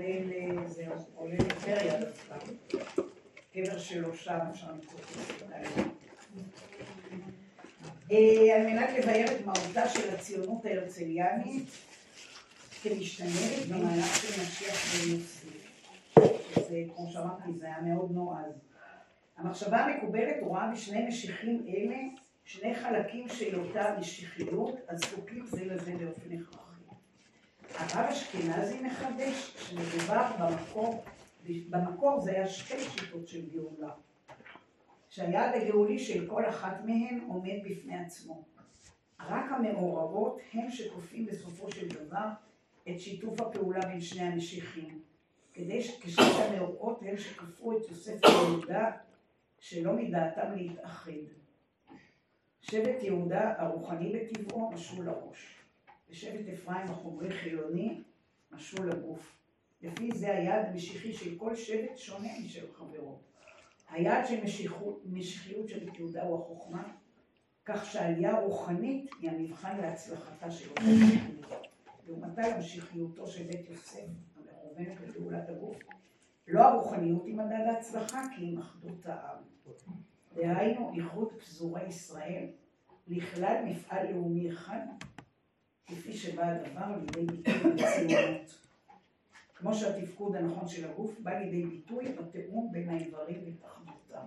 עולה לטבריה דווקא. קבר שלו שם, אפשר למצוא את זה. אה, על מנת לבאר את מהותה של הציונות ההרצליאנית כמשתנית במהלך של משיח יוסף. שזה, כמו שאמרתי, זה היה מאוד נועז. המחשבה המקובלת רואה בשני משיחים אלה שני חלקים של אותה משיחיות הזקוקים זה לזה באופן הכרחי. הרב אשכנזי מחדש שמדובר במקור, במקור זה היה שתי שיטות של גאולה. שהיעד הגאולי של כל אחת מהן עומד בפני עצמו. רק המעורבות הם שכופים בסופו של דבר את שיתוף הפעולה בין שני המשיחים. כדי שכשת המאורות הם שכפו את יוסף ויהודה שלא מדעתם להתאחד. שבט יהודה הרוחני בטבעו משול לראש, ושבט אפרים החומרי חילוני משול לגוף. לפי זה היעד המשיחי של כל שבט שונה משל חברו. היעד של משיחיות של יהודה הוא החוכמה, כך שהעלייה הרוחנית היא המבחן להצלחתה של אותה משיחיות. לעומתה למשיחיותו של בית יוסף, המכוונת לגאולת הגוף, לא הרוחניות היא מדד ההצלחה, כי היא אחדות העם. דהיינו איחוד פזורי ישראל לכלל מפעל לאומי אחד, כפי שבא הדבר לידי ביטוי בציונות. כמו שהתפקוד הנכון של הגוף בא לידי ביטוי בתיאום בין האיברים והתאחדותם.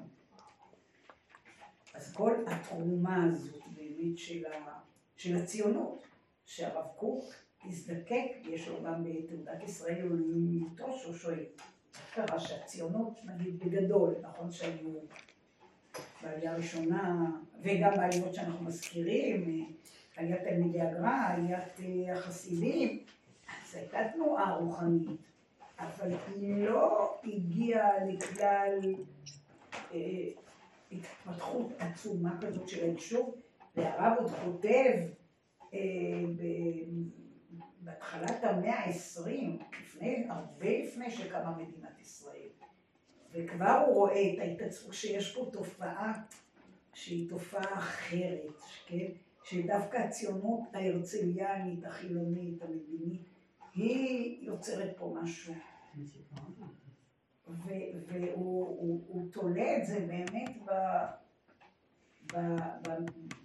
אז כל התרומה הזאת באמת של, ה, של הציונות, שהרב קוק הזדקק, יש לו גם בתעודת ישראל ולאומיותו, שהוא שואל, קרה שהציונות, נגיד בגדול, נכון שהיו בעלייה הראשונה, וגם בעליות שאנחנו מזכירים, עליית תלמידי הגר"א, עליית אה, החסידים, אז הייתה תנועה רוחנית, אבל היא לא הגיעה לכלל אה, התפתחות עצומה כזאת של היישוב, והרב עוד כותב אה, בהתחלת המאה העשרים, לפני, הרבה לפני שקמה מדינת ישראל, וכבר הוא רואה את ההתעצמות שיש פה תופעה שהיא תופעה אחרת, כן? שדווקא הציונות ההרצליאנית, החילונית, המדינית, היא יוצרת פה משהו. והוא תולה את זה באמת ב, ב, ב,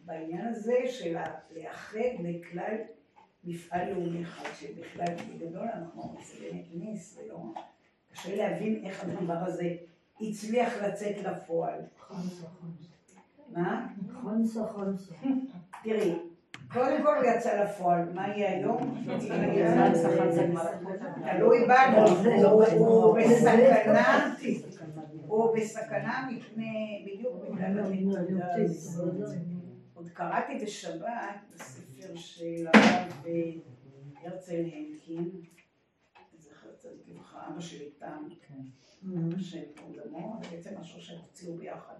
בעניין הזה של לאחד לכלל מפעל לאומי אחד, שבכלל בגדול אנחנו זה באמת ניס, ולא... קשה להבין איך הדבר הזה הצליח לצאת לפועל. מה? חמסה, חמסה. תראי, קודם כל הוא יצא לפועל, מה יהיה היום? תלוי בנו, הוא בסכנה, הוא בסכנה מפני, בדיוק בגלל הנקודה הזאת. עוד קראתי בשבת בספר של הרב הרצל הנקין, זכר צדיק לברכה, אבא שלי תם, השם ייקום דמו, זה בעצם משהו שהם הוציאו ביחד,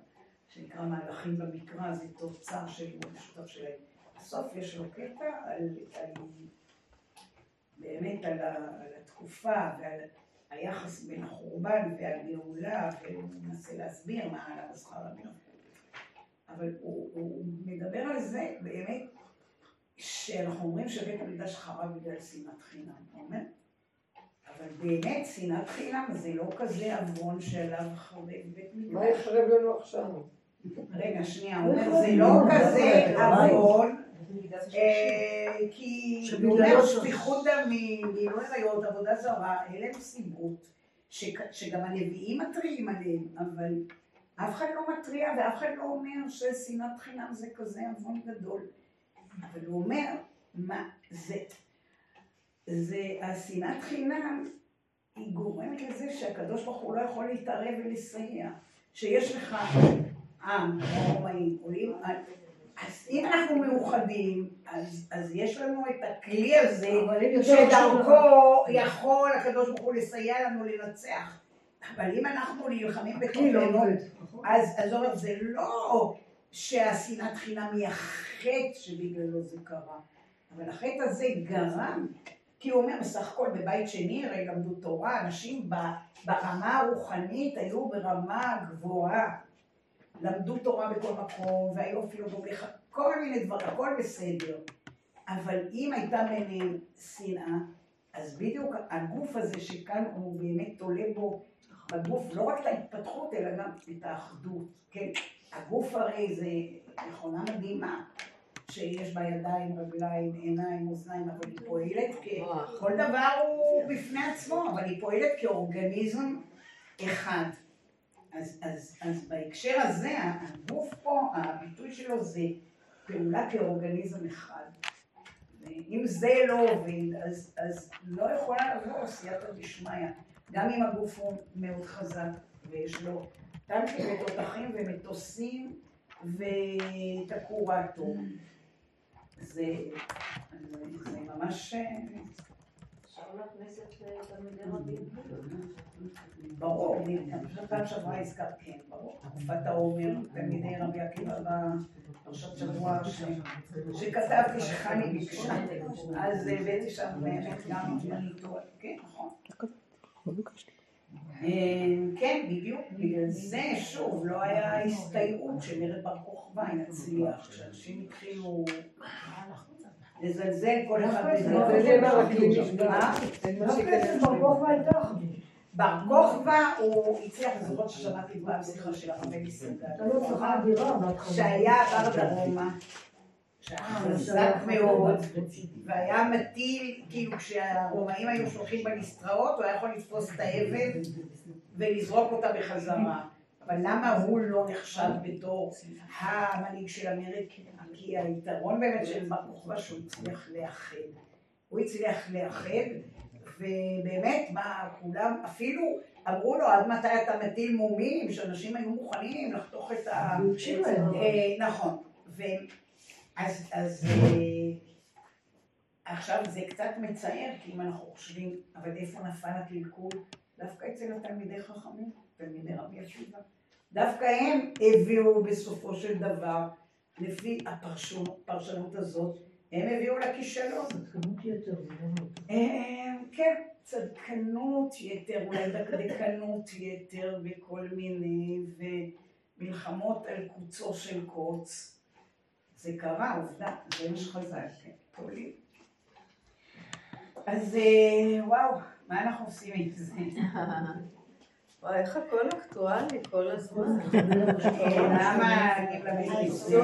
שנקרא מהלכים במקרא, זה תוצר של משותף שלהם. בסוף יש לו קטע על, על באמת על, ה, על התקופה ועל היחס בין החורבן והגאולה, והוא מנסה להסביר מה עלה בשכר המלך. אבל הוא, הוא מדבר על זה באמת, שאנחנו אומרים שבית המקדש חרב בגלל שנאת חינם, הוא אומר? אבל באמת שנאת חינם זה לא כזה עוון שעליו חרב בית מקדש. מה יחרב לנו עכשיו? רגע, שנייה, הוא אומר, זה לא כזה עוון, כי הוא אומר שפיכות דמים, גילוי עריות, עבודה זרה, אלה הם סיבות שגם הנביאים מתריעים עליהם, אבל אף אחד לא מתריע ואף אחד לא אומר ששנאת חינם זה כזה עוון גדול. אבל הוא אומר, מה, זה, זה, השנאת חינם היא גורמת לזה שהקדוש ברוך הוא לא יכול להתערב ולסייע. שיש לך עם, רומאים, עולים, אז אם אנחנו מאוחדים, אז, אז יש לנו את הכלי הזה, שדרכו יכול הקדוש ברוך הוא לסייע לנו לנצח. אבל אם אנחנו נלחמים בתוכנו, אז, אז אומר, זה לא שהשנאת חינם היא החטא שבגללו זה קרה, אבל החטא הזה גרם, כי הוא אומר, בסך הכל בבית שני הרי למדו תורה, אנשים ברמה הרוחנית היו ברמה גבוהה. למדו תורה בכל מקום, והיופי לא דומך, כל מיני דברים, הכל בסדר. אבל אם הייתה ביניהם שנאה, אז בדיוק הגוף הזה שכאן הוא באמת תולה בו בגוף לא רק את ההתפתחות, אלא גם את האחדות, כן? הגוף הרי זה מכונה מדהימה, שיש בה ידיים, רגליים, עיניים, אוזניים, אבל היא פועלת כ... כל דבר הוא בפני עצמו, אבל היא פועלת כאורגניזם אחד. אז, אז, אז בהקשר הזה, הגוף פה, הביטוי שלו זה פעולה כאורגניזם אחד. ואם זה לא עובד, אז, אז לא יכולה לבוא סייעתא דשמיא. גם אם הגוף הוא מאוד חזק, ויש לו טנקים ותותחים ומטוסים ותקורטור. זה, זה ממש אפשר להכניס את אה, תלמידי. ברור, אני חושבת פעם שעברה הזכרת, כן, ברור, תקופת העומר, תלמידי רבי עקיבא בפרשת שבוע, שכתבתי שחני ביקשה, אז הבאתי שם באמת גם מניטור, כן, נכון. אה, כן, בדיוק, בגלל זה, שוב, לא היה הסתייעות שמרד בר כוכבא יצליח, כשאנשים התחילו לזלזל כל אחד בר כוכבא הוא הצליח, זוכרות ששמעתי פעם שיחה של הרבי בהתחלה. שהיה בר דרומה, שהיה חזק מאוד, והיה מטיל, כאילו כשהרומאים היו שולחים בנסתרות, הוא היה יכול לתפוס את האבן ולזרוק אותה בחזרה. אבל למה הוא לא נחשב בתור המנהיג של אמריקה? כי היתרון באמת של בר כוכבא שהוא הצליח לאחד. הוא הצליח לאחד, ובאמת, מה, כולם, אפילו אמרו לו, עד מתי אתה מטיל מומים, שאנשים היו מוכנים לחתוך את ה... הוא. אה, נכון. אז, אז אה, עכשיו זה קצת מצער, כי אם אנחנו חושבים, אבל איפה נפל הקלקול? דווקא אצל התלמידי חכמים, תלמידי רבי עקיבא. דווקא הם הביאו בסופו של דבר, לפי הפרשנות הזאת, הם הביאו לכישלון. כמות יתר, לא כן, צדקנות יתר, אולי דקדקנות יתר וכל מיני, ומלחמות על קוצו של קוץ. זה קרה, עובדה, זה מה שחזק, כן, פועלים. אז אה, וואו, מה אנחנו עושים עם זה? וואי, איך הכל אקטואלי כל הזמן. למה? זה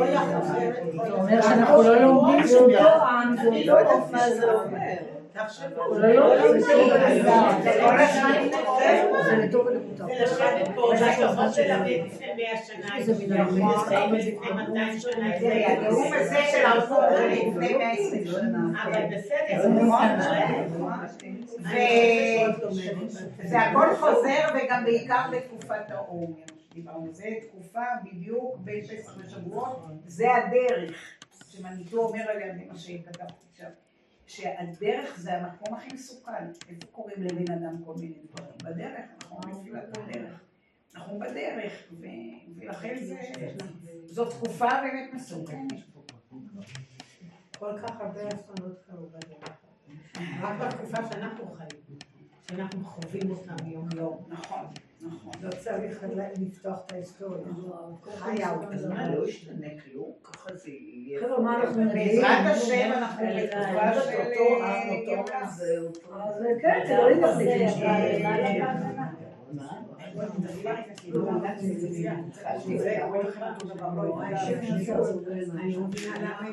אומר שאנחנו לא לומדים שום טוען, זה אני לא יודעת מה זה אומר. לא לומדים שום דבר. זה כל הזמן מתקדם. זה לטוב ולמוטב. זה מן הרמה. תראי, הנאום הזה של הרפורמה זה לפני 120 שנה. אבל בסדר, נכון? וזה הכל חוזר וגם בעיקר בתקופת העומר. דיברנו, זה תקופה בדיוק בין פסח ושבועות, זה הדרך. שמניטו אומר עליה, זה מה שכתבתי עכשיו, שהדרך זה המקום הכי מסוכן. איפה קוראים לבן אדם כל מיני דברים? בדרך, אנחנו בתחילת הדרך. אנחנו בדרך, ולכן זה, זו תקופה באמת מסוכנת. כל כך הרבה אסונות קרו בדרך. רק בתקופה שאנחנו חיים, שאנחנו חווים אותם יום יום. נכון, נכון. לא צריך לפתוח את ההיסטוריה. חיה אותה. אז מה, לא ישתנה כלום? ככה זה יהיה. חבר'ה, מה אנחנו נגיד? בעזרת השם אנחנו בתקופה של אותו אה, עם, אותו. עם, זה אותו. אז כן, זה לא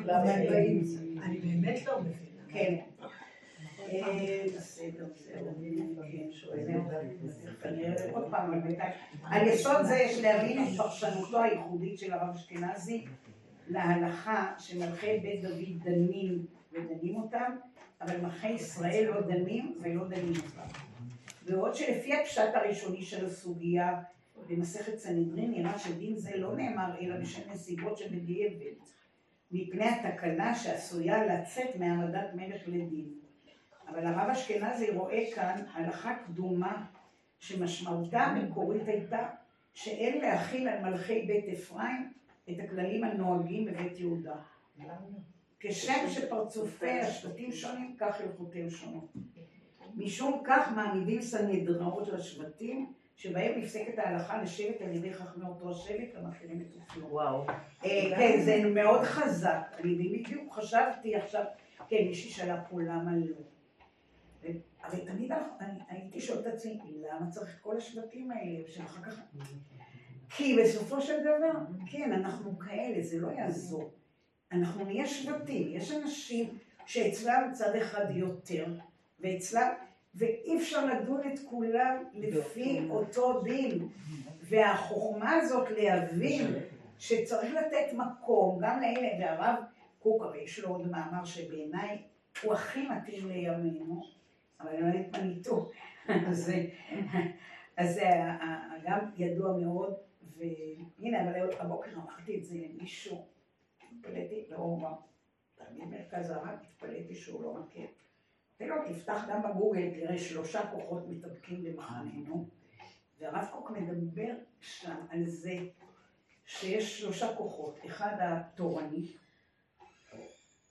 לא באים. אני באמת לא מבינה. כן. על יסוד זה יש להבין את פרשנותו הייחודית של הרב אשכנזי להלכה שמלכי בית דוד דנים ודנים אותם, אבל מלכי ישראל לא דנים ולא דנים אותם. בעוד שלפי הפשט הראשוני של הסוגיה במסכת סנהדרין נראה שדין זה לא נאמר אלא בשם נסיבות שבדיעבד, מפני התקנה שעשויה לצאת מהעמדת מלך לדין. אבל הרב אשכנזי רואה כאן הלכה קדומה שמשמעותה המקורית הייתה שאין להכיל על מלכי בית אפרים את הכללים הנוהגים בבית יהודה. כשם שפרצופי השבטים שונים, כך הלכותיהם שונות. משום כך מעמידים סנהדראות לשבטים, שבהם נפסקת ההלכה לשבט על ידי חכמי אותו השבט המכירים את אופיו. וואו. אה, כן, זה מאוד חזק. אני בדיוק חשבתי עכשיו, כן, מישהי שאלה פה למה לא. אבל תמיד הייתי שואלת את עצמי, למה צריך כל השבטים האלה, שאחר כך... כי בסופו של דבר, כן, אנחנו כאלה, זה לא יעזור. אנחנו נהיה שבטים, יש אנשים שאצלם צד אחד יותר, ואצלם, ואי אפשר לדון את כולם לפי אותו דין. והחוכמה הזאת להבין שצריך לתת מקום גם לאלה, והרב קוק, הרי יש לו עוד מאמר שבעיניי הוא הכי מתאים לימינו, אבל אני איתו. אז זה ה- ה- גם ידוע מאוד, והנה, אבל הבוקר אמרתי את זה למישהו, התפלאתי, לא אומר, תלמיד מרכז הרב, התפלאתי שהוא לא מכיר. תן לו, תפתח גם בגוגל, תראה שלושה כוחות מתאבקים במחננו. והרב קוק מדבר שם על זה שיש שלושה כוחות, אחד התורני,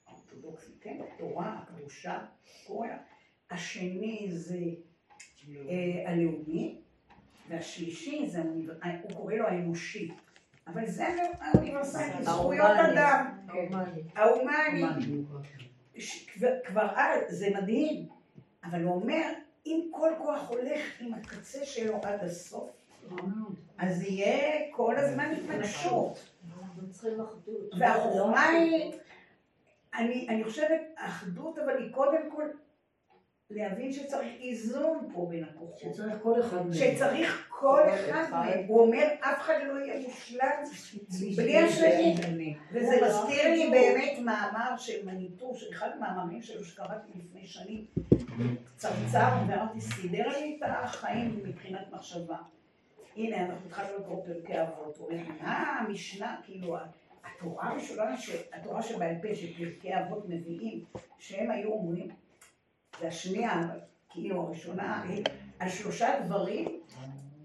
האורתודוקסי, כן, התורה, הקדושה, קורא, השני זה אה, הלאומי, והשלישי זה, הוא קורא לו האנושי, אבל זה האוניברסלי, זכויות אדם, ההומני, כבר- אז, זה מדהים, אבל הוא אומר, אם כל כוח הולך עם הקצה שלו עד הסוף, אז יהיה כל הזמן התנגשות. אנחנו צריכים אחדות. והחוכמה היא, אני, אני חושבת, אחדות, אבל היא קודם כל להבין שצריך איזון פה בין הכוחות. שצריך כל אחד מהם. שצריך כל אחד מהם. הוא אומר, אף אחד לא יהיה מושלם בלי השני. וזה מזכיר לי באמת מאמר של מניטו, של אחד המאמרים שלו שקראתי לפני שנים, קצרצר, ואמרתי, סידר לי את החיים מבחינת מחשבה. הנה, אנחנו התחלנו לקרוא פרקי אבות, הוא אומר, מה המשנה, כאילו, התורה הראשונה, התורה שבעל פה, שפרקי אבות מביאים, שהם היו אומרים, והשנייה, כאילו הראשונה, על שלושה דברים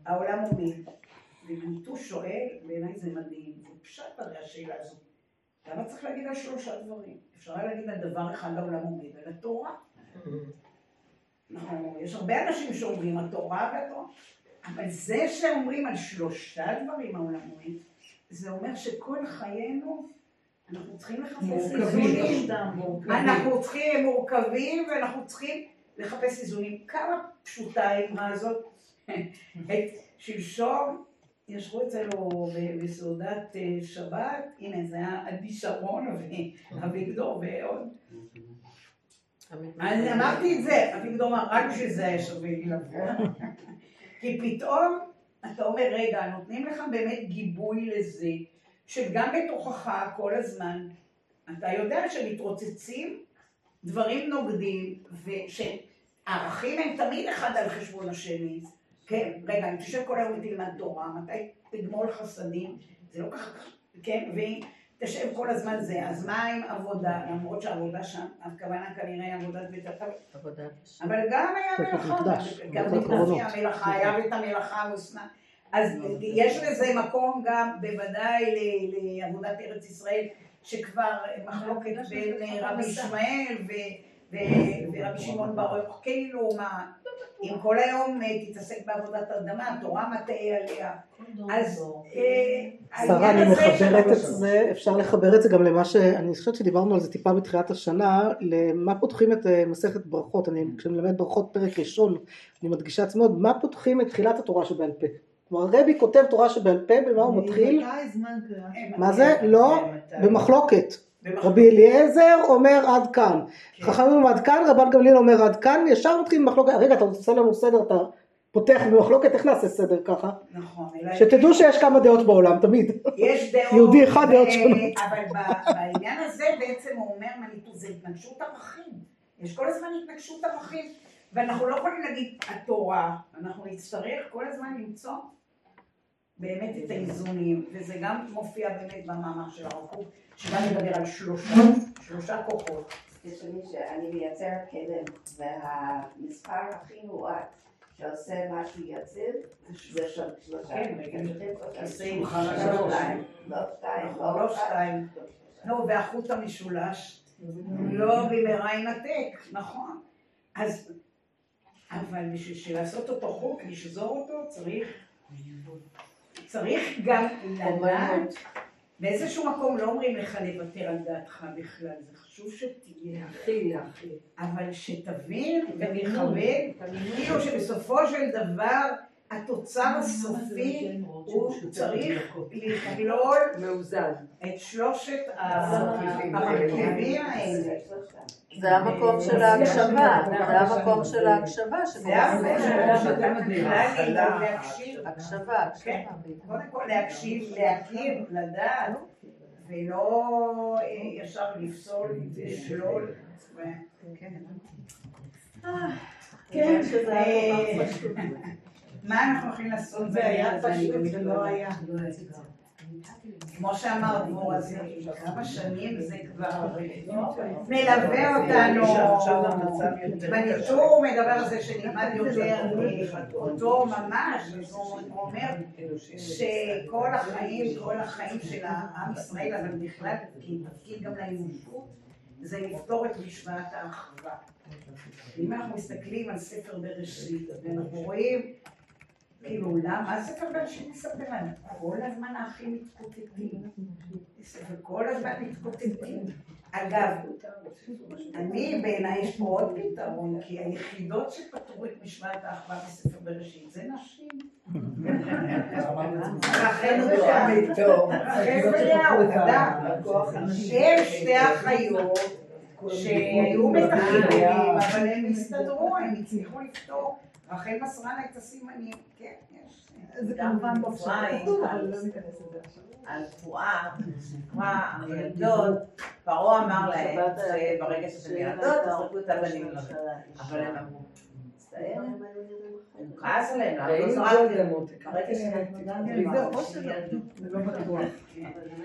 העולם עומד. ומניטו שואל, בעיניי זה מדהים, זה פשט הרי השאלה הזאת. למה צריך להגיד על שלושה דברים? אפשר היה להגיד על דבר אחד העולם עומד, על התורה. אנחנו, יש הרבה אנשים שאומרים התורה והתורה, אבל זה שאומרים על שלושה דברים העולם עומד, זה אומר שכל חיינו, צריכים לחפש. איזונים. אנחנו צריכים, הם מורכבים, ואנחנו צריכים לחפש איזונים. כמה פשוטה האמרה הזאת. את שלשום ישבו אצלנו בסעודת אה, שבת, הנה זה היה עדי שרון ואביגדור ועוד. אז אמרתי את זה, אביגדור אמר, רק בשביל זה היה שווה לי לבוא. כי פתאום אתה אומר, רגע, נותנים לך באמת גיבוי לזה, שגם בתוכך כל הזמן, אתה יודע שמתרוצצים דברים נוגדים, ושערכים הם תמיד אחד על חשבון השני. כן, רגע, אם תשב כל היום ותלמד תורה, מתי תגמול חסדים? זה לא ככה, כן, ואם תשב כל הזמן זה, אז מה עם עבודה? למרות שהעבודה שם, הכוונה כנראה עבודת בית הקבלה. אבל גם היה מלאכה, גם. לפני המלאכה, היה בית המלאכה המוסנה. אז יש לזה מקום גם בוודאי ל- לעבודת ארץ ישראל, שכבר מחלוקת בין רבי ישמעאל ורבי שמעון בר יוחאי, כאילו מה, אם כל היום אה, תתעסק בעבודת אדמה, תורה מטעה עליה. אז אה, שרה, אני מחברת את זה, אפשר לחבר את זה גם למה ש... אני חושבת שדיברנו על זה טיפה בתחילת השנה, למה פותחים את אה, מסכת ברכות, אני כשאני מלמד ברכות פרק ראשון, אני מדגישה עצמו, מה פותחים את תחילת התורה שבעל פה. כלומר רבי כותב תורה שבעל פה, במה הוא מתחיל? אה, מה זה? לא? במחלוקת. רבי אליעזר אומר עד כאן, כן. חכמים אומרים עד כאן, רבן גמליאל אומר עד כאן, ישר מתחיל במחלוקת, רגע אתה עושה לנו סדר, אתה פותח במחלוקת, איך נעשה סדר ככה? נכון, שתדעו שיש כמה דעות בעולם, תמיד. יש דעות, יהודי אחד, דעות ו- שונות. אבל ב- בעניין הזה בעצם הוא אומר זה התנגשות ערכים. יש כל הזמן התנגשות ערכים, ואנחנו לא יכולים להגיד התורה, אנחנו נצטרך כל הזמן למצוא באמת את האיזונים, וזה גם מופיע באמת במאמר של הרב קוק, שגם מדבר על שלושה, שלושה כוחות. תשמעי שאני מייצרת כלים, והמספר הכי מועט שעושה משהו יציב זה של שלושה. כן? עשרים, לא שלוש. לא שתיים, נכון, לא שתיים. לא, והחוט המשולש לא במהרה ינתק, נכון. אז, אבל בשביל לעשות אותו חוק, לשזור אותו, צריך, צריך גם לדעת, באיזשהו מקום לא אומרים לך לוותר על דעתך בכלל, זה חשוב שתהיה, להכיל, להכיל. אבל שתבין ותכבד, כאילו שבסופו של דבר התוצר הסופי הוא צריך לכלול מאוזן. את שלושת המרכיבים האלה. זה המקום של ההקשבה, זה המקום של ההקשבה זה המקום להקשיב. הקשבה, הקשבה. בדיוק. קודם כל להקשיב, להכיר, לדעת, ולא אה, ישר לפסול, לשלול. ו- כן, היה. מה אנחנו הולכים לעשות זה היה בעניין הזה? אני פשוט, זה לא. היה. כמו שאמר דבורה, זה כמה שנים זה כבר מלווה אותנו. בניטור מדבר על זה שנלמד יותר אותו ממש, הוא אומר שכל החיים, כל החיים של עם ישראל, אבל בכלל, כי תפקיד גם לאנושות, זה לפתור את משוואת האחווה. אם אנחנו מסתכלים על ספר בראשית, ואנחנו רואים, כאילו, למה, מה ספר בראשית מספר לנו? כל הזמן האחים מתקוטטים. ספר כל הזמן מתקוטטים. אגב, אני, בעיניי יש פה עוד פתרון, כי היחידות שפתרו את משוואת האחווה בספר בראשית זה נשים. רחל וליהו, רחל וליהו, אדם, הם שתי אחיות שהיו מתחים, אבל הם הסתדרו, הם הצליחו לפתור. רחל מסרה לה את הסימנים, כן, יש. זה כמובן אפרים, על תבואה, נקרא המילדות, פרעה אמר להם, ברגע שאתם ילדות, תזרקו את הבנים לכם. אבל הם אמרו, מצטער, הוא כעס עליהם, לא זרקתם? ברגע שהם לא בטוח.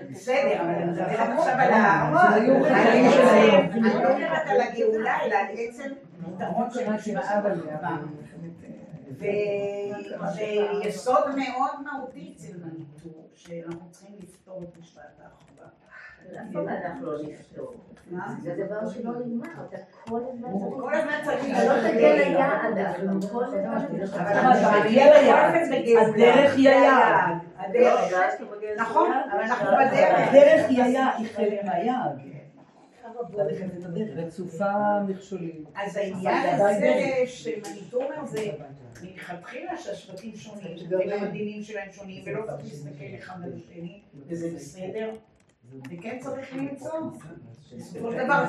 בסדר, אבל אני מדברת עכשיו על ה... אני לא מדברת על הגאולה, אלא על עצם פתרון של משוואה. ויסוד מאוד מהותי אצל מניטור, שאנחנו צריכים לפתור את משפט האחווה. אף פעם אנחנו לא נפתור. זה דבר שלא נגמר, אתה כל הזמן צריך... כל הזמן צריך אתה לא תגיע ליעד, אנחנו כל הזמן. אבל ליעד. הדרך היא היעד. הדרך. נכון, אבל אנחנו בדרך. הדרך היא היעד, היא חלק מהיעד. רצופה מכשולים. אז העניין הזה שמניטור אומר זה מלכתחילה שהשבטים שונים, וגם הדינים שלהם שונים, ולא צריך להסתכל אחד על השני, וזה בסדר. וכן צריך למצוא, בסופו של דבר,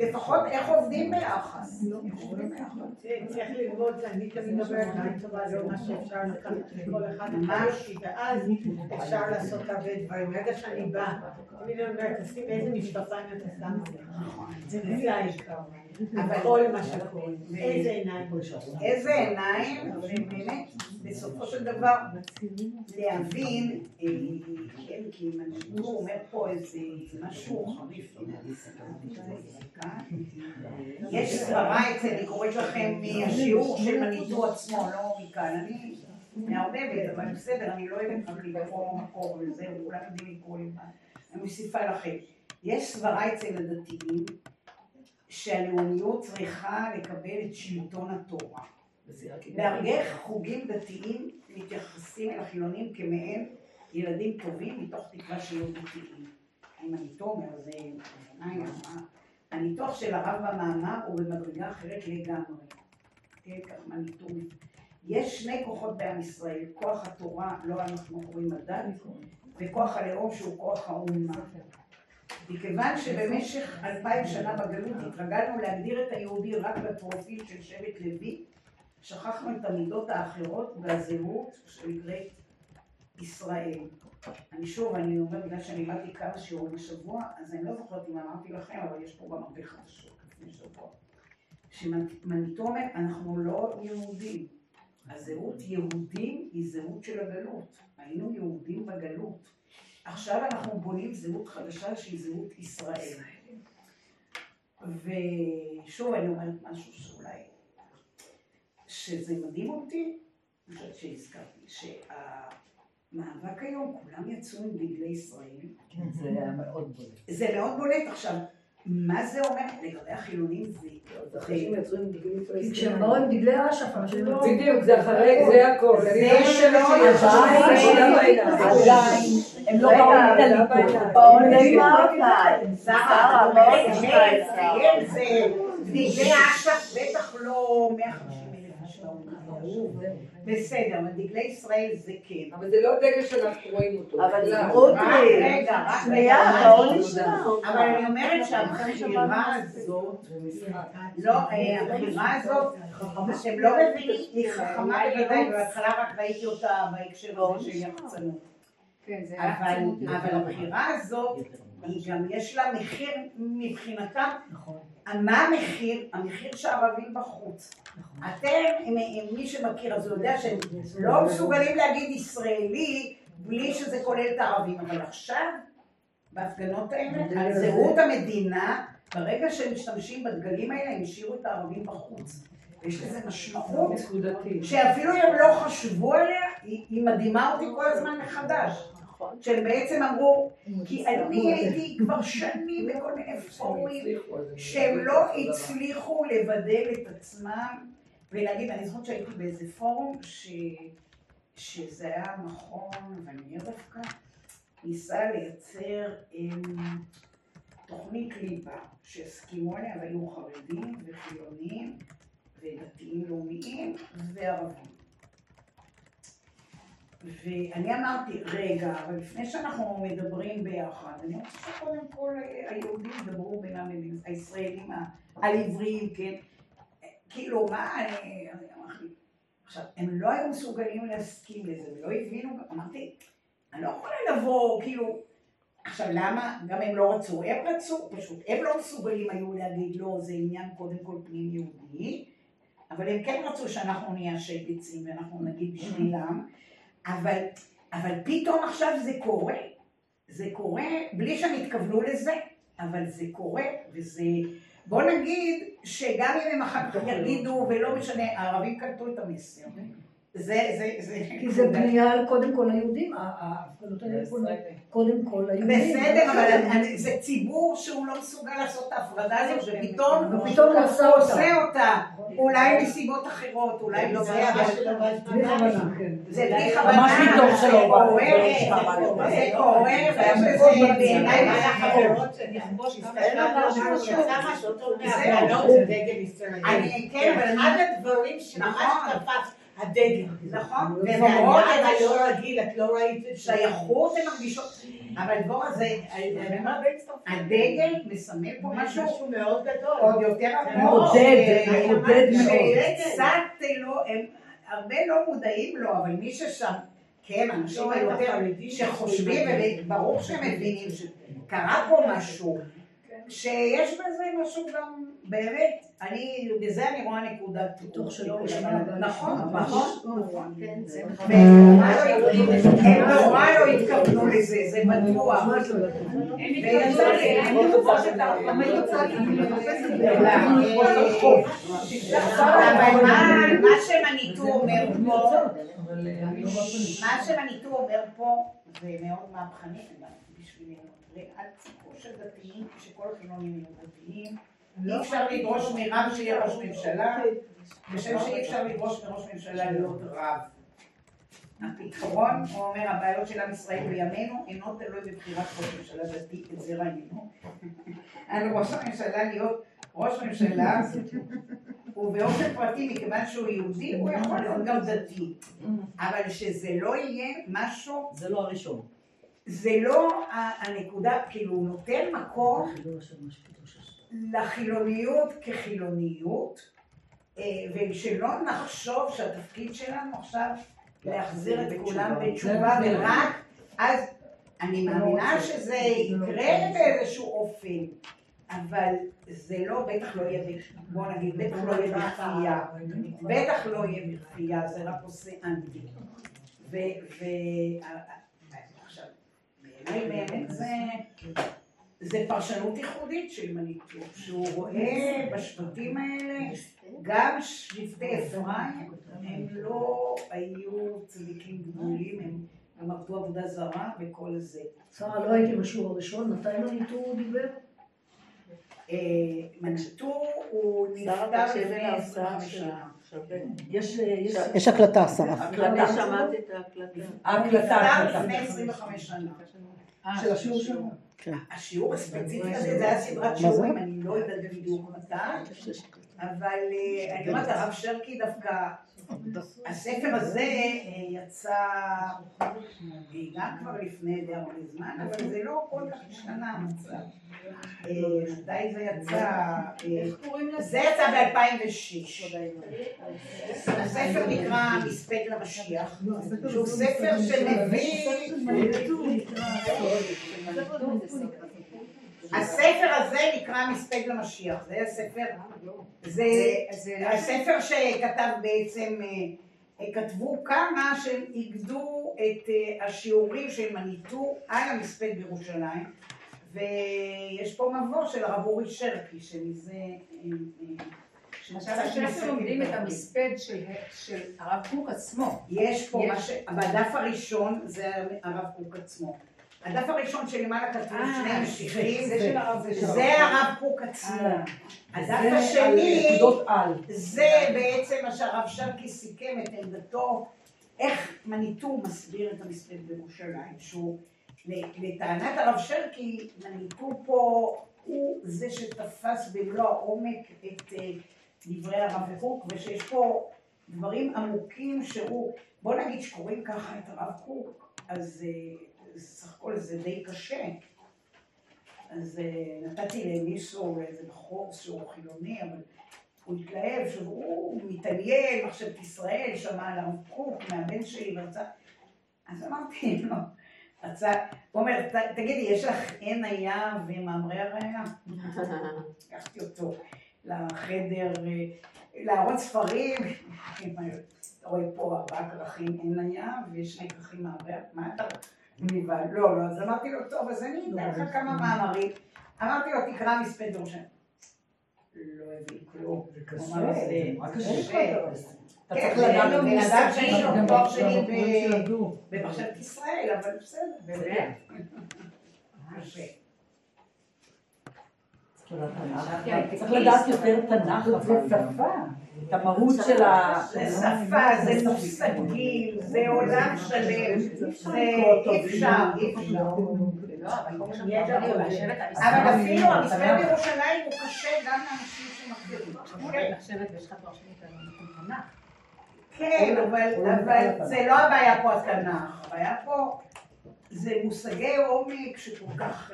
לפחות איך עובדים ביחד. איך עובדים ביחד. צריך ללמוד, אני תמיד מדברת על טובה, זה מה שאפשר לקחת לכל אחד ממש, ואז אפשר לעשות הרבה דברים. ברגע שאני באה, תמיד אני אומרת, תשים איזה משקפיים אתה שם את זה. זה העיקר. אבל כל מה שקורה, איזה עיניים. איזה עיניים, ובאמת, בסופו של דבר, להבין, אה, כן, כי מנשיטור אומר פה איזה משהו חריף, אני. יש סברה אצל, אני קוראת לכם מהשיעור של מניטור עצמו, לא מכאן, אני מערבבת, אבל בסדר, אני לא אוהבת רק לקרוא מקור וזהו, כולם יודעים לקרוא לבד. אני מוסיפה לכם. יש סברה אצל הדתיים, שהלאומיות צריכה לקבל את שלטון התורה. בהרבה חוגים דתיים מתייחסים אל החילונים כמעין ילדים טובים מתוך תקווה שיהיו דתיים. אם אני תומר זה בעיניי הניתוח של הרב במאמר הוא במדרגה אחרת לגמרי. כן, כך מהניתוח. יש שני כוחות בעם ישראל, כוח התורה, לא אנחנו קוראים הדת, וכוח הלאום שהוא כוח האומה. מכיוון שבמשך אלפיים שנה בגלות התרגלנו להגדיר את היהודי רק בפרופיל של שבט לוי, שכחנו את המידות האחרות והזהות שנקראת ישראל. אני שוב, אני אומר, בגלל שאני באתי כמה שיעורים בשבוע, אז אני לא זוכרת אם אמרתי לכם, אבל יש פה גם הרבה חדשות לפני שבוע. שמניטו אומר, אנחנו לא יהודים. הזהות יהודים היא זהות של הגלות. היינו יהודים בגלות. עכשיו אנחנו בונים זהות חדשה שהיא זהות ישראל. ושוב אני אומרת משהו שאולי, שזה מדהים אותי, אני חושבת שהזכרתי, שהמאבק היום, כולם יצאו עם דגלי ישראל. כן, זה היה מאוד בולט. זה מאוד בולט עכשיו. מה זה אומר לגבי החילונים? זה... כי כשהם באו עם דגלי אש"ף, אנשים לא... בדיוק, זה אחרי, זה הכל. לא זה שלא שיש עדיין, עדיין, הם לא באו. באו. שרה, את אומרת, ישראל. כן, זה דגלי אש"ף בטח לא 150 אלף השעון. בסדר, אבל דגלי ישראל זה כן. אבל זה לא דגל שאנחנו רואים אותו. אבל. עוד רק רגע, רק שנייה, רגע, בואו. נשמע. אבל אני אומרת שהבחירה הזאת, לא, אה, הבחירה הזאת, שהם לא מבינים, היא חכמה בוודאי, בהתחלה רק ראיתי אותה בהקשר הזה של יחצנות. אבל אבל הבחירה הזאת, היא גם יש לה מחיר מבחינתם. מה המחיר? המחיר שהערבים בחוץ. אתם, מ- מי שמכיר אז הוא יודע שהם לא מסוגלים להגיד ישראלי בלי שזה כולל את הערבים, אבל עכשיו, בהפגנות האלה, על זהות המדינה, ברגע שהם משתמשים בדגלים האלה, הם השאירו את הערבים בחוץ. יש לזה משמעות שאפילו הם לא חשבו עליה, היא, היא מדהימה אותי כל הזמן מחדש. שהם בעצם אמרו, כי אני הייתי כבר שנים בכל מיני פורומים שהם לא הצליחו לבדל את עצמם ולהגיד, אני זוכרת שהייתי באיזה פורום ש... שזה היה מכון, ואני דווקא ניסה לייצר הם, תוכנית ליבה שהסכימו עליה והיו חרדים וחילונים ודתיים לאומיים וערבים. ואני אמרתי, רגע, אבל לפני שאנחנו מדברים ביחד, אני רוצה שקודם כל היהודים ידברו בינם לבין הישראלים העבריים, כן? כאילו, מה, אני אמרתי, עכשיו, הם לא היו מסוגלים להסכים לזה, ולא הבינו, אמרתי, אני לא יכולה לבוא, כאילו, עכשיו למה, גם הם לא רצו, הם רצו, פשוט, הם לא מסוגלים היו להגיד, לא, זה עניין קודם כל פנים יהודי, אבל הם כן רצו שאנחנו נהיה שייפיצים ואנחנו נגיד בשבילם. אבל, אבל פתאום עכשיו זה קורה, זה קורה בלי שהם התכוונו לזה, אבל זה קורה, וזה... בוא נגיד שגם אם הם אחר כך יגידו, ולא משנה, הערבים קלטו את המסר. זה, זה, זה... כי זה בנייה על קודם כל היהודים, ההפגנות האלה קודם כל היהודים. בסדר, אבל זה ציבור שהוא לא מסוגל לעשות את ההפרדה הזאת, ופתאום הוא עושה אותה. אולי מסיבות אחרות, אולי לא זה, אבל... זה בלי כוונה. ממש מתוך שלו. זה קורה, זה קורה, ויש לזה בעיניי חברות אני כן, אבל אחד הדברים שממש תפס הדגל. נכון. ולמרות את לא רגיל, את לא ראית את שייכות הן מרגישות. אבל דבורה זה, הדגל מסמל פה משהו מאוד גדול. עוד יותר מאוד. קצת לא, הרבה לא מודעים לו, אבל מי ששם, כן, אנשים היותר שחושבים, וברור שהם מבינים שקרה פה משהו. שיש בזה משהו גם, באמת, אני, בזה אני רואה נקודת תוך שלא נכון, נכון, הם נורא לא התכוונו לזה, זה בטוח. ויצא לי, אבל מה שמניטו אומר פה, מה שמניטו אומר פה, זה מאוד מהפכני בשבילי. ועד סיפור של דתיים, שכל החילונים יהיו דתיים. אי אפשר לדרוש מרב שיהיה ראש ממשלה, כשם שאי אפשר לדרוש מראש ממשלה להיות רב. הפתרון, הוא אומר, הבעיות של עם ישראל בימינו אינו תלוי בבחירת ראש ממשלה דתי, את זה ראינו. על ראש הממשלה להיות ראש ממשלה, ובאופן פרטי, מכיוון שהוא יהודי, הוא יכול להיות גם דתי. אבל שזה לא יהיה משהו... זה לא הראשון. זה לא הנקודה, כאילו הוא נותן מקום לחילוניות כחילוניות, ושלא נחשוב שהתפקיד שלנו עכשיו להחזיר את כולם בתשובה ורק אז אני מאמינה שזה יקרה באיזשהו אופן, אבל זה לא, בטח לא יהיה, בוא נגיד, בטח לא יהיה בכפייה, בטח לא יהיה בכפייה, זה רק עושה אנטי. באמת זה, זה פרשנות ייחודית של מניטו, שהוא רואה בשבטים האלה, גם שבטי אפרים, הם לא היו צדיקים גדולים, הם גם עבדו עבודה זרה וכל זה. שרה, לא הייתי בשיעור הראשון, מתי מניטו דיבר? מניטו הוא נפטר לפני 25 שנה. יש הקלטה, שרה. אני שמעתי את ההקלטה. ההקלטה לפני 25 שנה. של השיעור שלנו. השיעור הספציפי הזה, זה היה סדרת שיעורים, אני לא יודעת בדיוק מתי, אבל אני אומרת, הרב שרקי דווקא, הספר הזה יצא גם כבר לפני די הרבה זמן, אבל זה לא כל כך השתנה המצב. מתי זה יצא? זה יצא ב-2006. הספר נקרא מספד למשיח, שהוא ספר שמביא... הספר הזה נקרא מספד למשיח, זה הספר, זה הספר שכתב בעצם אה, כתבו כמה שהם איגדו את אה, השיעורים של מניטו על המספד בירושלים, ויש פה מבוא של הרב אורי שרקי, שמזה... אה, אה, עכשיו אנחנו לומדים את המספד של, של הרב קוק עצמו. יש פה. בדף הראשון זה הרב קוק עצמו. הדף הראשון שלמעלה כתבו אה, שני משיחים, זה הרב קוק עצמו. אה. הדף השני. זה בעצם מה שהרב שרקי סיכם את עמדתו, איך מניטו מסביר את המספד בירושלים, שהוא, לטענת הרב שרקי, מניטו פה הוא זה שתפס במלוא העומק את אה, דברי הרב קוק, ושיש פה דברים עמוקים שהוא, בוא נגיד שקוראים ככה את הרב קוק, אז סך הכל זה די קשה. אז אה, נתתי למישהו, לאיזה בחור שהוא חילוני, אבל הוא התלהב שהוא מתעניין, מחשבת ישראל, שמע על הרב קוק מהבן שלי ורצה... אז אמרתי לו, רצה, הוא אומר, "ת- תגידי, יש לך עין היה ומאמרי הראייה? לקחתי אותו לחדר, אה, להראות ספרים, אתה רואה פה ארבעה כרכים עין היה ושני כרכים מאמרי, מה אתה... נבהל, לא, לא, אז אמרתי לו, טוב, אז אני אתן לך כמה מאמרים. אמרתי לו, תקרא מספד ירושלים. לא הבין כלום. זה קשה, "זה זה קשה. קשה." אתה כן, צריך לדעת מושג מושגים, שיש לו תואר שני. במחשבת ישראל, אבל בסדר. באמת? קשה. צריך לדעת תנ"ך. כן, צריך לדעת יותר תנ"ך, אבל גם את המהות של ה... זה שפה, זה מושגים, זה עולם שלם, זה אי אפשר, אי אפשר. לא, אבל על אבל אפילו המספד בירושלים הוא קשה גם לאנשים שמכירים. אוקיי, בתנ"ך. כן, אבל, אבל זה לא הבעיה פה התנ"ך, הבעיה פה זה מושגי עומק שכל כך...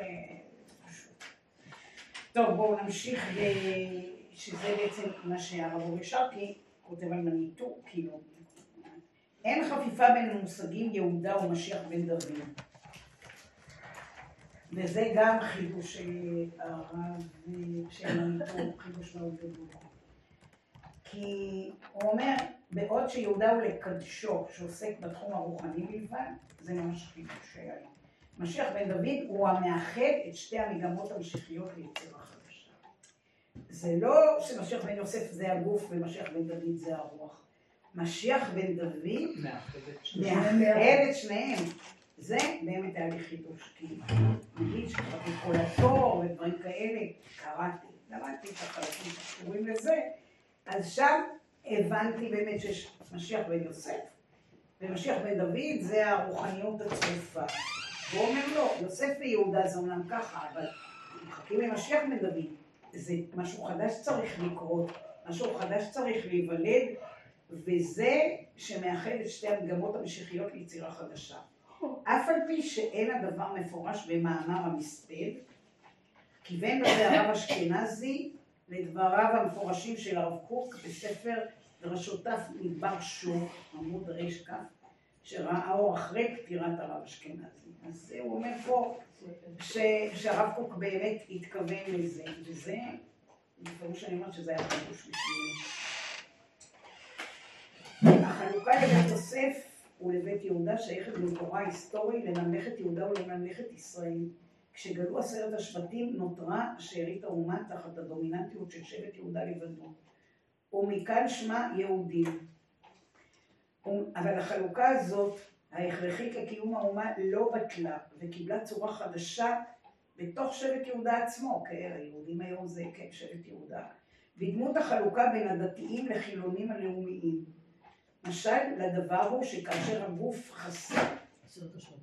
אה. טוב, בואו נמשיך, ב- שזה בעצם מה שהרב אורי שרקי כותב על מניטו, כאילו, אין חפיפה בין המושגים יהודה ומשיח בן דוד. וזה גם חידוש של הרב אה, של מניטו, חידוש מאוד גדול. כי הוא אומר, בעוד שיהודה הוא לקדשו, שעוסק בתחום הרוחני בלבד, זה ממש חידוש שהיה. משיח בן דוד הוא המאחד את שתי המגמות המשיחיות ליצירה. זה לא שמשיח בן יוסף זה הגוף ומשיח בן דוד זה הרוח. משיח בן דוד מאחד את שניהם. זה באמת היה לי חידוש, כי נגיד שקראתי כל התור ודברים כאלה, קראתי, למדתי את החלקים שקשורים לזה, אז שם הבנתי באמת שיש משיח בן יוסף, ומשיח בן דוד זה הרוחניות הצרופה. והוא אומר לו, יוסף ויהודה זה אומנם ככה, אבל מחכים למשיח בן דוד. זה משהו חדש צריך לקרות, משהו חדש צריך להיוולד, וזה שמאחד את שתי המגמות המשיחיות ליצירה חדשה. אף על פי שאין הדבר מפורש במאמר המספד, כיוון בזה הרב אשכנזי לדבריו המפורשים של הרב קוק בספר דרשותיו מדבר שור, עמוד ר"כ, שראה אור אחרי פטירת הרב אשכנזי. אז הוא אומר פה ש, שהרב קוק באמת התכוון לזה, וזה, בפירוש אני אומרת שזה היה חידוש בשבילי. החלוקה לבית יוסף ולבית יהודה שייכת במקורה ההיסטורי לממלכת יהודה ולממלכת ישראל. כשגלו עשרת השבטים נותרה שארית האומה תחת הדומיננטיות של שבט יהודה לבדו. ומכאן שמה יהודים. אבל החלוקה הזאת, ההכרחית לקיום האומה, לא בטלה וקיבלה צורה חדשה בתוך שבט יהודה עצמו, כן, היהודים היום זה כן שבט יהודה, בדמות החלוקה בין הדתיים לחילונים הלאומיים. משל לדבר הוא שכאשר הגוף חסר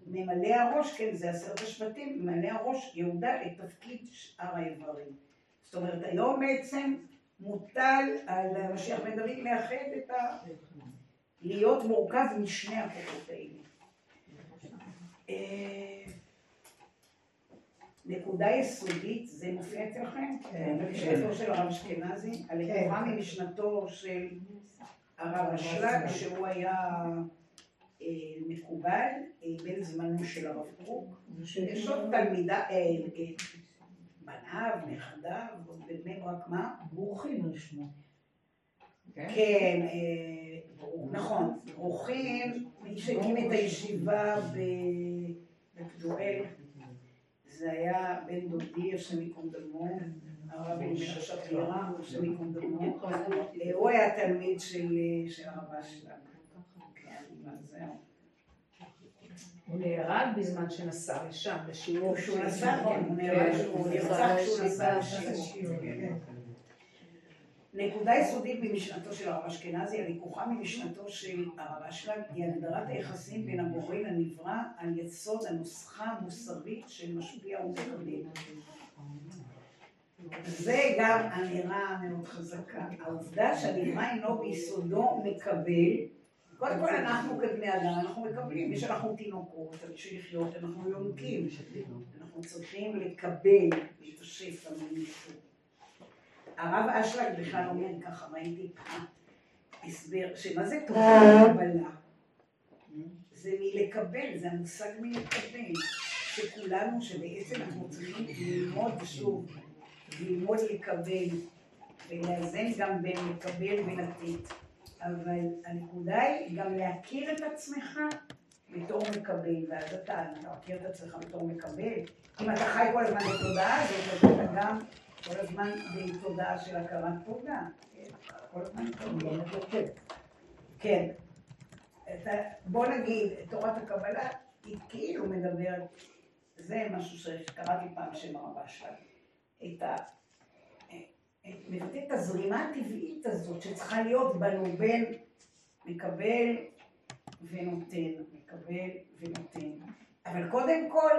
ממלא הראש, כן, זה עשרת השבטים, ממלא הראש יהודה את תפקיד שאר האיברים. זאת אומרת, היום בעצם מוטל על המשיח בן דוד לאחד את ה... להיות מורכב משני הכוחות האלה. נקודה יסודית, זה מופיע אצלכם? במשנתו של הרב אשכנזי, הלקוחה ממשנתו של הרב אשלג, שהוא היה אה, מקובל, אה, בן זמנו של הרב קוק. יש עוד תלמידה, אה, בניו, נכדיו, בבני ברק מה? ברוכים על שמו. כן, אה, נכון, אורחים, מי שהקים את הישיבה בפדואל, זה היה בן דודי, השם ייקום דמו, הרב אלימלך שפירא, השם ייקום דמו. אה, הוא היה תלמיד של של הרבה שלנו. כן. הוא נהרג בזמן שנסע לשם, לשיעור. כשהוא נסע, כן, הוא נהרג, הוא נרצח כשהוא נסע לשיעור. נקודה יסודית במשנתו של הרב אשכנזי, הלקוחה ממשנתו של הרב אשלג, היא הגדרת היחסים בין הבורא לנברא על יסוד הנוסחה המוסרית של משפיע ומקבל. זה גם אמירה מאוד חזקה. העובדה שהנברא אינו ביסודו מקבל, קודם כל אנחנו כבני אדם, אנחנו מקבלים, יש אנחנו תינוקות, בשביל לחיות אנחנו יונקים, אנחנו צריכים לקבל את השפע. הרב אשלג בכלל אומר ככה, ראיתי הסבר, שמה זה תורה קבלה? זה מלקבל, זה המושג מלקבל, שכולנו, שבעצם אנחנו צריכים ללמוד שוב, ללמוד לקבל, ולאזן גם בין לקבל ולתת. אבל הנקודה היא גם להכיר את עצמך בתור מקבל, ואז אתה, אתה מכיר את עצמך בתור מקבל. אם אתה חי כל הזמן בתודעה הזאת, אז אתה גם כל הזמן בתודעה של הכרת תודה. כן, כל הזמן תודה. כן. אתה- בוא נגיד, תורת הקבלה היא כאילו מדברת, זה משהו שקראתי פעם שם הרבה. את- מבטא את הזרימה הטבעית הזאת שצריכה להיות בנו בין מקבל ונותן, מקבל ונותן. אבל קודם כל,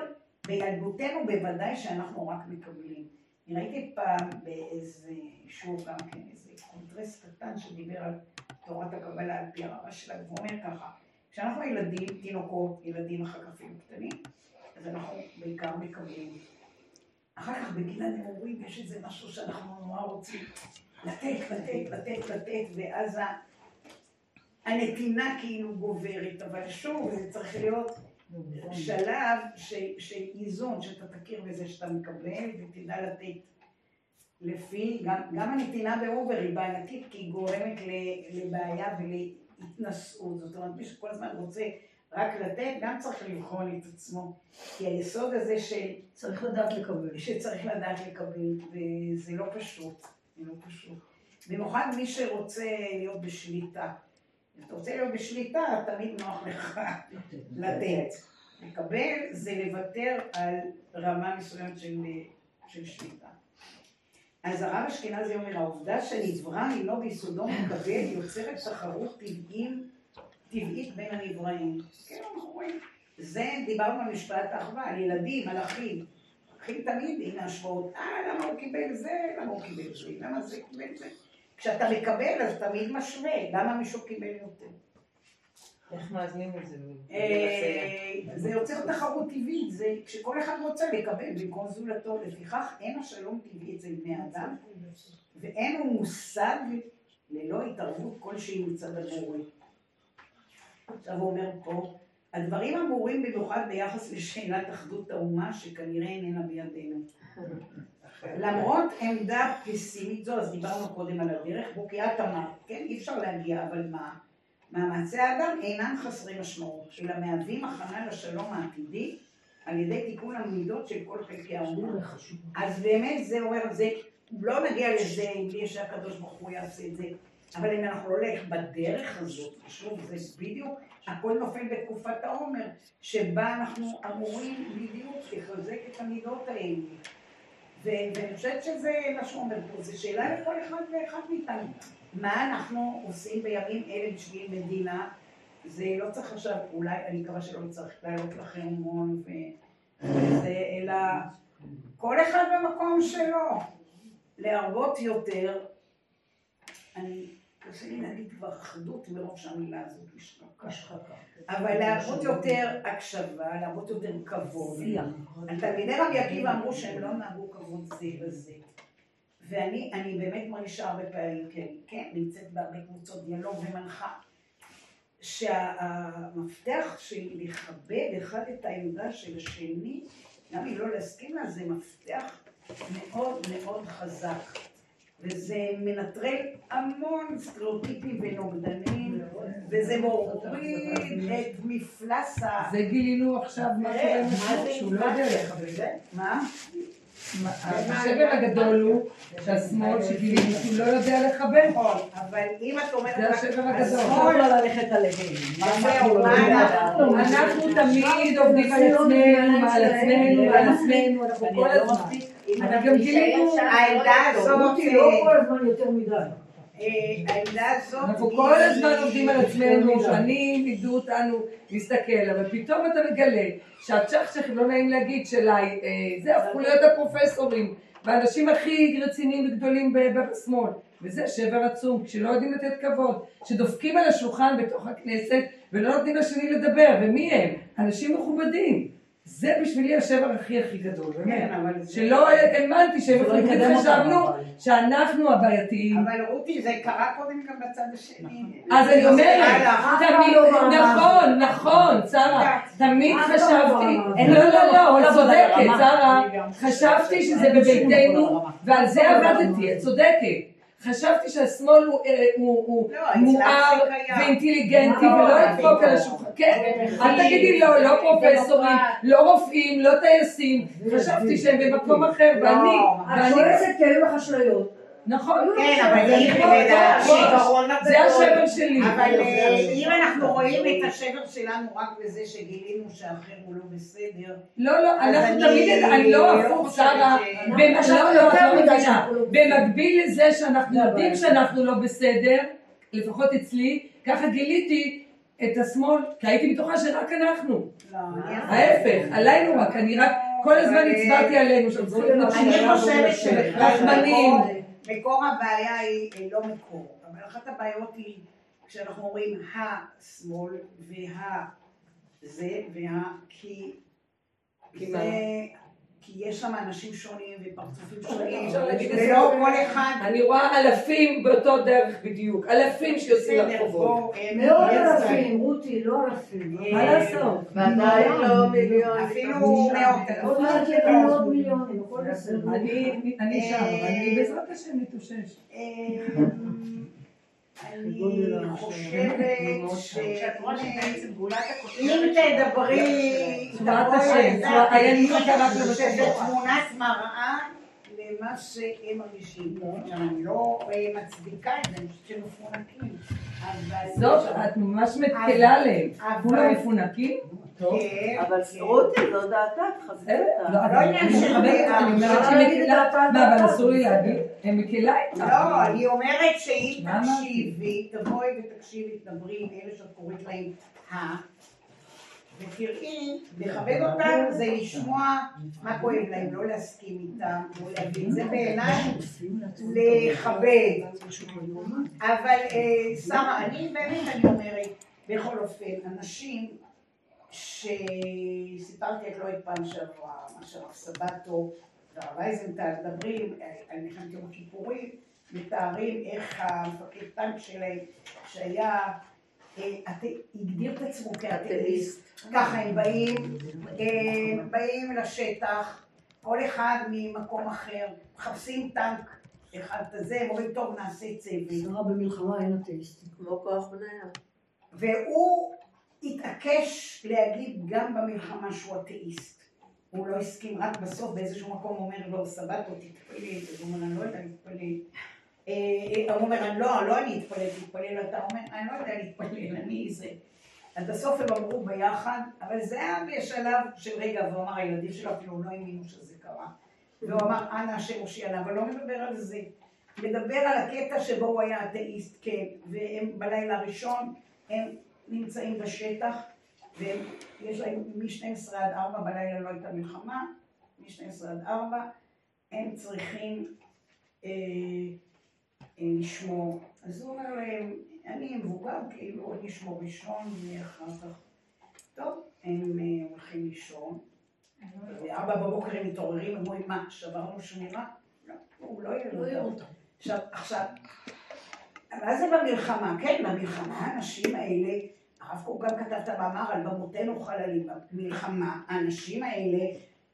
בילדותנו בוודאי שאנחנו רק מקבלים. ראיתי פעם באיזה שיעור גם כן, איזה קונטרס קטן שדיבר על תורת הקבלה על פי הרבה שלנו, והוא אומר ככה, כשאנחנו ילדים, תינוקות, ילדים אחר כך אפילו קטנים, אז אנחנו בעיקר מקבלים. אחר כך בגיל הנעורים יש איזה משהו שאנחנו נורא רוצים לתת, לתת, לתת, לתת, ואז הנתינה כאילו גוברת, אבל שוב, זה צריך להיות שלב של, איזון, שאתה תכיר בזה שאתה מקבל ותדע לתת לפי, גם, גם הנתינה באובר היא בעייתית כי היא גורמת לבעיה ולהתנשאות, זאת אומרת מי שכל הזמן רוצה רק לתת, גם צריך לבחון את עצמו, כי היסוד הזה של צריך לדעת לקבל. שצריך לדעת לקבל, וזה לא פשוט, זה לא פשוט. במיוחד מי שרוצה להיות בשליטה. אתה רוצה להיות בשליטה, תמיד נוח לך לתת. לקבל זה לוותר על רמה מסוימת של, של שליטה. אז הרב אשכנזי אומר, העובדה שנברא אינו ביסודו מקבל יוצרת תחרות טבעים, טבעית בין הנבראים. כן, אנחנו רואים. זה, דיברנו על משפט האחווה, על ילדים, על אחים. אחים תמיד עם השוואות, אה, למה הוא קיבל זה, למה הוא קיבל זה, למה זה קיבל זה. כשאתה מקבל, אז תמיד משווה, למה מישהו קיבל יותר. איך מאזנים את זה? אה, זה יוצר תחרות טבעית, זה כשכל אחד רוצה לקבל במקום זולתו, לפיכך אין השלום טבעי אצל בני אדם, ואין הוא מושג ללא התערבות כלשהי מצד הבורא. עכשיו הוא אומר פה, הדברים אמורים במיוחד ביחס לשאלת אחדות האומה, שכנראה איננה בידינו. למרות עמדה פסימית זו, אז דיברנו קודם על הדרך, בו כי את אמרת, כן, אי אפשר להגיע, אבל מה? מאמצי האדם אינם חסרי משמעות, אלא מהווים הכנה לשלום העתידי על ידי תיקון המידות של כל חלקי האומה. אז באמת זה אומר, זה, לא נגיע לזה בלי שהקדוש ברוך הוא יעשה את זה, אבל אם אנחנו לא נלך בדרך הזאת, שוב, זה בדיוק, הכל נופל בתקופת העומר, שבה אנחנו אמורים בדיוק לחזק את המידות האלה. ואני חושבת שזה מה שהוא אומר פה, זו שאלה לכל אחד ואחד מאיתנו. מה אנחנו עושים בימים אלה בשביל מדינה? זה לא צריך עכשיו, אולי, אני מקווה שלא צריך לעלות לכם המון וזה, אלא כל אחד במקום שלו. להרבות יותר, אני, קשה לי להגיד כבר אחדות מרוב שהמילה הזאת נשחקה. אבל להרבות יותר הקשבה, להרבות יותר כבוד. תלמידי רבי עקיבא אמרו שהם לא נהגו כבוד זה לזה. ואני אני באמת מרגישה הרבה פעמים, כן, כן, נמצאת בהרבה קבוצות דיאלוג ומנחה, שהמפתח של לכבד אחד את העמדה של השני, גם אם לא להסכים לה, זה מפתח מאוד מאוד חזק. וזה מנטרל המון סטריאוטיפים ונוגדנים וזה מוריד את מפלס ה... זה גילינו עכשיו מה קורה עם מה השמאל, זה שהוא לא יודע? לכבד. מה? השבר הגדול הוא שהשמאל שגילינו שהוא לא יודע לכבד. נכון, אבל אם את אומרת... זה השבר הגדול. השמאל לא ללכת עליהם. אנחנו? אנחנו תמיד עובדים על עצמנו, על עצמנו, על עצמנו, אנחנו כל הזמן. אבל גם גילינו, העמדה הזאת, רותי לא כל הזמן יותר מדי. העמדה הזאת... אנחנו היא- כל הזמן עובדים על עצמנו, שנים לימדו אותנו להסתכל, אבל פתאום אתה מגלה שהצ'חצ'חים, לא נעים להגיד, אה, זה הפכו להיות הפרופסורים, והאנשים הכי רציניים וגדולים בשמאל. וזה שבר עצום, כשלא יודעים לתת כבוד, שדופקים על השולחן בתוך הכנסת ולא נותנים לשני לדבר, ומי הם? אנשים מכובדים. זה בשבילי השבר הכי הכי גדול, באמת. כן, שלא האמנתי שהם לא אותנו, חשבנו. שאנחנו הבעייתיים. אבל רותי, זה קרה קודם גם בצד השני. אז אני אומרת. תמיד, לא נכון, נכון, שרה, תמיד אף פעם לא חשבתי, ברמה לא, לא, לא, את צודקת. שרה, חשבתי שזה בביתנו. ועל זה עבדתי, את צודקת. חשבתי שהשמאל הוא, אה, הוא, הוא לא, מואר. ואינטליגנטי לא, ולא אבל ידפוק על השולחן, כן, אל תגידי לא, לא פרופסורים, לא רופאים, לא טייסים, חשבתי שהם במקום אחר, לא, ואני, את שואלת כאלו אשליות. נכון, כן, אבל אם נכון, השיגעון זה הגדול... השבר. שלי. אבל אה, אם אנחנו רואים את השבר שלנו רק בזה שגילינו שהאחר הוא לא בסדר, לא, לא, אנחנו תמיד, אני לא לא הפוך, שרה, ש- במ- אנחנו לא, לא, את יותר לא מדי מבינה, שאנחנו לא בסדר. במקביל לזה שאנחנו לא, יודעים אבל- שאנחנו לא בסדר, לפחות אצלי, ככה גיליתי את השמאל, כי הייתי בטוחה שרק אנחנו, לא, אני... ההפך, עלינו רק, אני רק כל הזמן אבל- הצבעתי עלינו, שאנחנו צריכים להיות אני נשים. חושבת שבכלל רחמנים. מקור- הבעיה היא היא לא מקור, אבל אחת הבעיות היא כשאנחנו אומרים השמאל וה... זה וה... כי... כי זה... כי יש שם אנשים שונים ופרצופים שונים. ולא כל אחד... אני רואה אלפים באותו דרך בדיוק, אלפים שיוצאים לרחובות. אה, יש אלפים, רותי, לא אלפים. מה לעשות? ועדיין לא מיליון. אפילו מאות עוד. יהיה מאות מיליונים, הכל בסדר. אני שם, אני בעזרת השם מתאושש. אני חושבת ש... שאת רואה שבעצם גולת הכותרת אם תדברי, תבואי השם, לזה. שזה תמונת מראה למה שהם מרגישים. עכשיו, אני לא אה, מצדיקה את זה, אני חושבת שהם מפונקים. זאת, את ממש מקלה עליהם. כולם מפונקים? כן, אבל כן. רותי, זו תחזקי בסדר, אותה. לא, לא אני מכבדת. אני אומרת שהיא מקלה, דעתה על מה, אבל אסור לי להגיד? הם מקלה איתה. לא, אני אומרת שאם? תקשיבי, תבואי ותקשיבי, תדברי עם אלה שאת קוראת להם ה... ותראי, לכבד אותם זה לשמוע מה כואב להם, לא להסכים איתם, לא להבין, זה בעיניי לכבד. אבל אה, שרה, אני באמת אני אומרת, בכל אופן, אנשים שסיפרתי את לא את פעם שעברה, מה שהרב סבטו והרב אייזנטל מדברים אה, על מלחמת יום הכיפורים, מתארים איך המפקד טנק שלהם, שהיה, אה, הגדיר את עצמו כאתאיסט, ככה הם באים, אה, באים לשטח, כל אחד ממקום אחר, מחפשים טנק אחד כזה, הם אומרים, טוב, נעשה צוות. שרה במלחמה אין אתאיסטים. כמו כוח מניה. והוא התעקש להגיד גם במלחמה שהוא אתאיסט. הוא לא הסכים, רק בסוף באיזשהו מקום הוא אומר לו, סבתו, תתפלל. אז הוא אומר, אני לא יודע להתפלל. אה, הוא אומר, "אני לא, לא אני אתפלל, תתפלל אתה. אומר, אני לא יודע להתפלל, אני זה. אז בסוף הם אמרו ביחד, אבל זה היה בשלב של רגע, והוא אמר, הילדים שלו אפילו לא האמינו שזה קרה. והוא אמר, אנא השם הושיענה, אבל לא מדבר על זה. מדבר על הקטע שבו הוא היה אתאיסט, כן, והם בלילה הראשון, הם נמצאים בשטח, ויש להם מ-12 עד 4 בלילה לא הייתה מלחמה, מ-12 עד 4, הם צריכים אה, אה, לשמור. אז הוא אומר להם, אני מבוגר, כאילו, אני אשמור ראשון, ואחר כך... טוב, הם אה, הולכים לישון, וארבע בבוקר הם מתעוררים, הם אומרים, מה, שברנו שמירה? לא, הוא לא יראה אותם. עכשיו, עכשיו, מה זה במלחמה? כן, במלחמה האנשים האלה, הרב קוק גם כתב את המאמר על במותינו חללים, במלחמה. האנשים האלה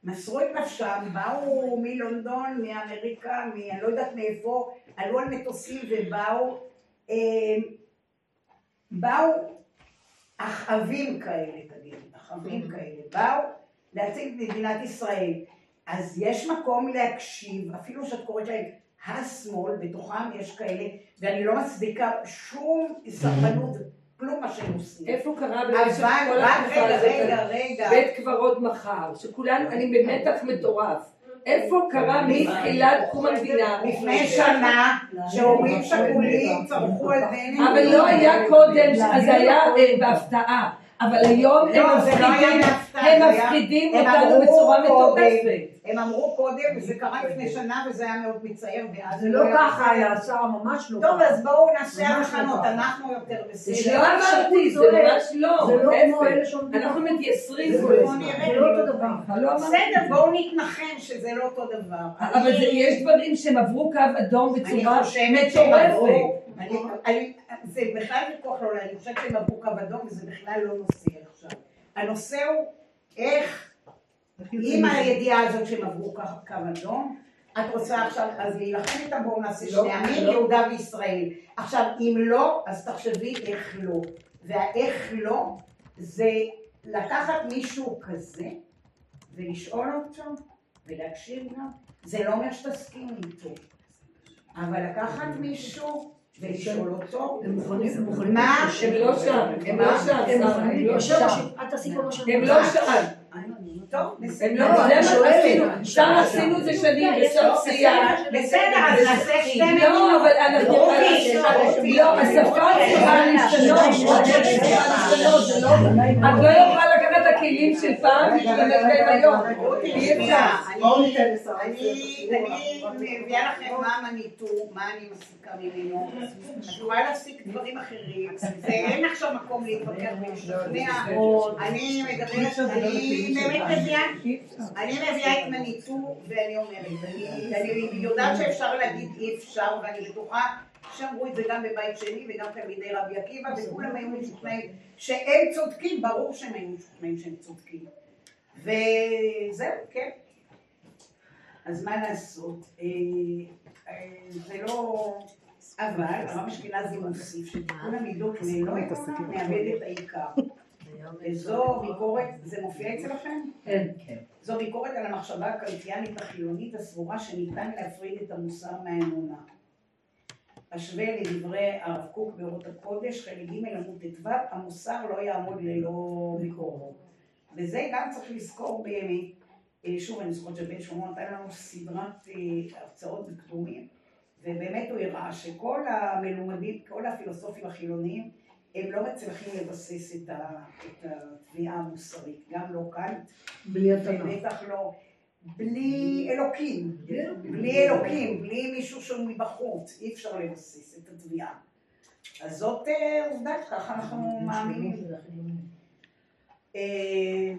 מסרו את נפשם, באו מלונדון, מאמריקה, מאני לא יודעת מאיפה, עלו על מטוסים ובאו, אה, באו אחאבים כאלה, תגיד, אחאבים כאלה, באו להציג את מדינת ישראל. אז יש מקום להקשיב, אפילו שאת קוראת להם השמאל, בתוכם יש כאלה, ואני לא מצדיקה שום סרבנות, כלום מה שהם עושים. איפה קרה במשך כל התקופה הזאת? רגע, רגע. בית קברות מחר, שכולנו, אני במתח מטורף. איפה קרה מתחילת קום המדינה? לפני שנה, שהורים שכולים צרחו על בנט. אבל לא היה קודם, אז זה היה אה, בהפתעה. אבל היום הם לא, זה לא מפחידים, הם זה מפחידים הם אותנו אמרו בצורה קודם, מטורפת. הם אמרו קודם, וזה קרה לפני שנה, וזה היה מאוד מצער, ואז זה לא ככה היה, שרה ממש לא טוב. אז בואו נעשה לא ככה. אנחנו יותר בסדר. לא אמרתי, זה ממש לא, זה לא כמו. אלה שעומדים אנחנו. מתייסרים זה כל לא- הזמן. זה לא אותו דבר. לא. בסדר, בואו נתנחם שזה לא אותו דבר. אבל זה- יש דברים שהם עברו קו אדום אני בצורה חושבת שהם עברו, מטורפת. זה בכלל ויכוח לא, אני חושבת שהם עברו קו אדום וזה בכלל לא נושא עכשיו. הנושא הוא איך, עם הידיעה הזאת שהם עברו קו קו אדום, את רוצה עכשיו, אז להילחם איתם, בואו נעשה לא, שני עמים, לא. יהודה וישראל. עכשיו, אם לא, אז תחשבי איך לא. והאיך לא, זה לקחת מישהו כזה, ולשאול אותו, ולהקשיב לו, זה לא אומר שתסכים איתו. אבל לקחת מישהו ולשאול אותו, הם מוכנים, הם מוכנים. מה? הם לא שם, הם לא שם, הם לא שם. תעשי כל מה רוצה. לא שם. טוב, בסדר. לא, לא, שם. עשינו את זה שנים, בסוף לו סיימנו. בסדר, אז נעשה שתי מדינות. לא, אבל אנחנו... לא, השפה צריכה להשתנות, לא... את לא יכולה הכלים של פעם ולהשתמש בהם היום. אי אפשר. אני אני מביאה לכם מה מניטו, מה אני מסיקה ממנו. את יכולה להסיק דברים אחרים, ואין עכשיו מקום להתווכח ולשכנע. אני מדברת, אני באמת מביאה, אני מביאה את מניטו ואני אומרת, אני אני יודעת שאפשר להגיד אי אפשר ואני בטוחה שאמרו את זה גם בבית שני וגם תלמידי רבי עקיבא וכולם היו משוכנעים שהם צודקים, ברור שהם היו משוכנעים שהם צודקים. וזהו, כן. אז מה לעשות? אה, אה, זה לא... אבל הרב אשכנזי מוסיף שתיקון המידות לא מאבד את העיקר. וזו ביקורת, זה מופיע אצלכם? כן. זו ביקורת על המחשבה הקלטיאנית החילונית הסבורה שניתן להפריד את המוסר מהאמונה. השווה לדברי הרב קוק באורות הקודש, חלק ג' עמוד ט"ו, המוסר לא יעמוד ללא ביקורו. וזה גם צריך לזכור באמת, אה, שוב אני זוכרת שבן שלמה נתן לנו סדרת אה, הרצאות בקדומים, ובאמת הוא הראה שכל המלומדים, כל הפילוסופים החילוניים, הם לא מצליחים לבסס את, התביעה המוסרית, גם לא קאנט, בלי התנ"ך. ובטח לא, בלי אלוקים, בלי אלוקים, בלי מישהו שהוא מבחוץ, אי אפשר לבסס את התביעה. אז זאת אה, עובדה, ככה אנחנו מאמינים. אה,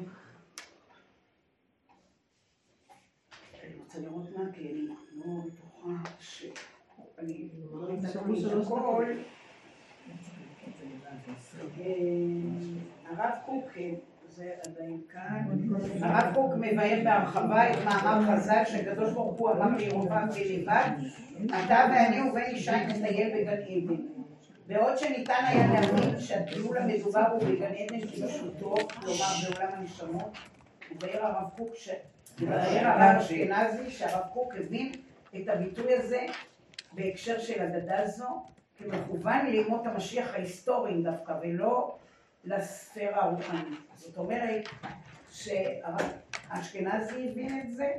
אני רוצה לראות מה, כי אני לא בטוחה ש... אני לא יודעת הכל. אה, הרב קוק, אה, הרב קוק מבאר בהרחבה את מאמר חז"ל שקדוש ברוך הוא אמר לירובעם בלבד, אתה ואני ובן ישי נטייל בגן עדן. בעוד שניתן היה להבין שהטיול המדובר הוא בגן עדן כפשוטו, כלומר בעולם הנשמות, מבאר הרב קוק. מבאר הרב אשכנזי שהרב קוק הבין את הביטוי הזה בהקשר של אגדה זו, כמכוון לימות המשיח ההיסטוריים דווקא, ולא לספירה הרוחנית. זאת אומרת שהאשכנזי הבין את זה,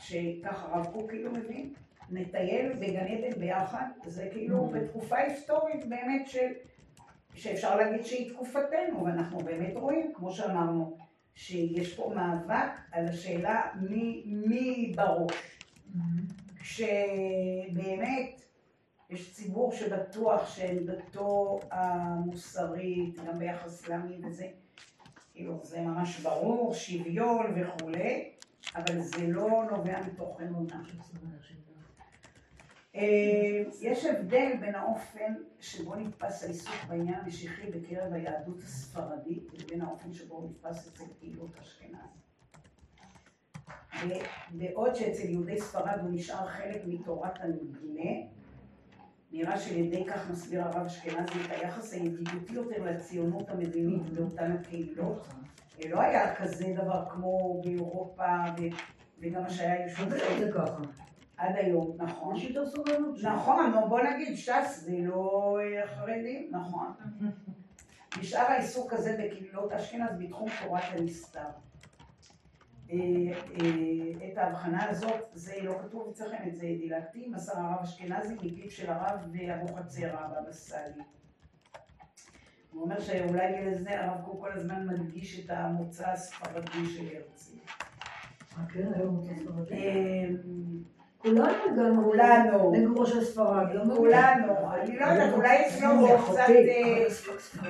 שככה הרב קוק כאילו מבין, נטייל בגן עדן ביחד, זה כאילו בתקופה היסטורית באמת של, שאפשר להגיד שהיא תקופתנו, ואנחנו באמת רואים, כמו שאמרנו, שיש פה מאבק על השאלה מי, מי בראש. כשבאמת יש ציבור שבטוח שעמדתו המוסרית, גם ביחס לעמים וזה, כאילו זה ממש ברור, שוויון וכולי, אבל זה לא נובע מתוך אמונה. אה, יש הבדל בין האופן שבו נתפס העיסוק בעניין המשיחי בקרב היהדות הספרדית לבין האופן שבו נתפס אצל קהילות אשכנז. בעוד שאצל יהודי ספרד הוא נשאר חלק מתורת הנגלה, נראה שעל ידי כך מסביר הרב אשכנזי את היחס הידידותי יותר לציונות המדינית באותן הקהילות. לא היה כזה דבר כמו באירופה וגם מה שהיה ככה. עד היום, נכון. יש יותר סובלנות. נכון, בוא נגיד ש"ס זה לא אה, חרדים, נכון. נשאר העיסוק הזה בקהילות אשכנז בתחום תורת הנסתר. אה, אה, את ההבחנה הזאת, זה לא כתוב אצלכם, את זה דילגתי, מסר הרב אשכנזי מפיו של הרב אבוחצירא הבבא סאלי. הוא אומר שאולי בגלל זה הרב קוק כל הזמן מדגיש את המוצא הספרדי של הרצל. אה, כן, היום הוא ספרדי. אה, כולנו הגענו כולנו. לגרוש הספרד. לא מבין. כולנו, אני לא יודעת, אולי אצלו זה קצת,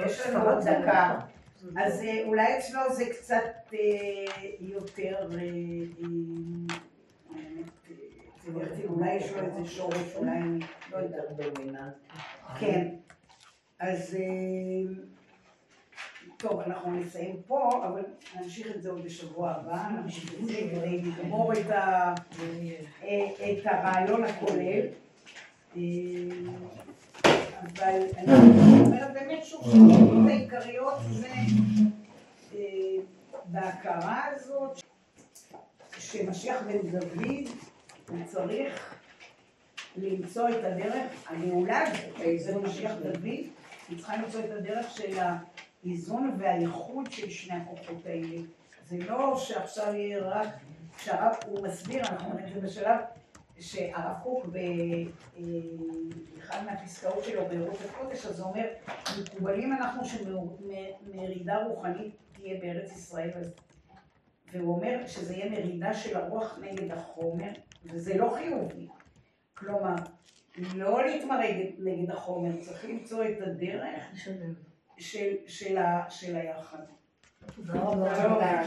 יש לנו עוד דקה, אז אה, אולי אצלו זה קצת אה, יותר, אה, תראי, אולי יש לו איזה שורש, אולי לא יודעת. כן, אז טוב, אנחנו נסיים פה, אבל נמשיך את זה עוד בשבוע הבא, נמשיך את זה כדי לגמור את ה- את הרעיון הכולל. אה, אבל אני אומרת באמת שוב, שהנקודות העיקריות זה אה, בהכרה הזאת שמשיח בן דוד הוא צריך למצוא את הדרך, הגאולה הזאת, זה משיח דוד, היא צריכה למצוא את הדרך של האיזון והייחוד של שני הכוחות האלה. זה לא שעכשיו יהיה רק, שהרב, הוא מסביר, אנחנו אומרים שבשלב שהרב קוק באחד מהפסקאות שלו בארות הקודש, אז הוא אומר, מקובלים אנחנו שמרידה רוחנית תהיה בארץ ישראל, והוא אומר שזה יהיה מרידה של הרוח נגד החומר, וזה לא חיובי. כלומר, לא להתמרד נגד החומר, צריך למצוא את הדרך של, של, ה, של היחד. תודה רבה.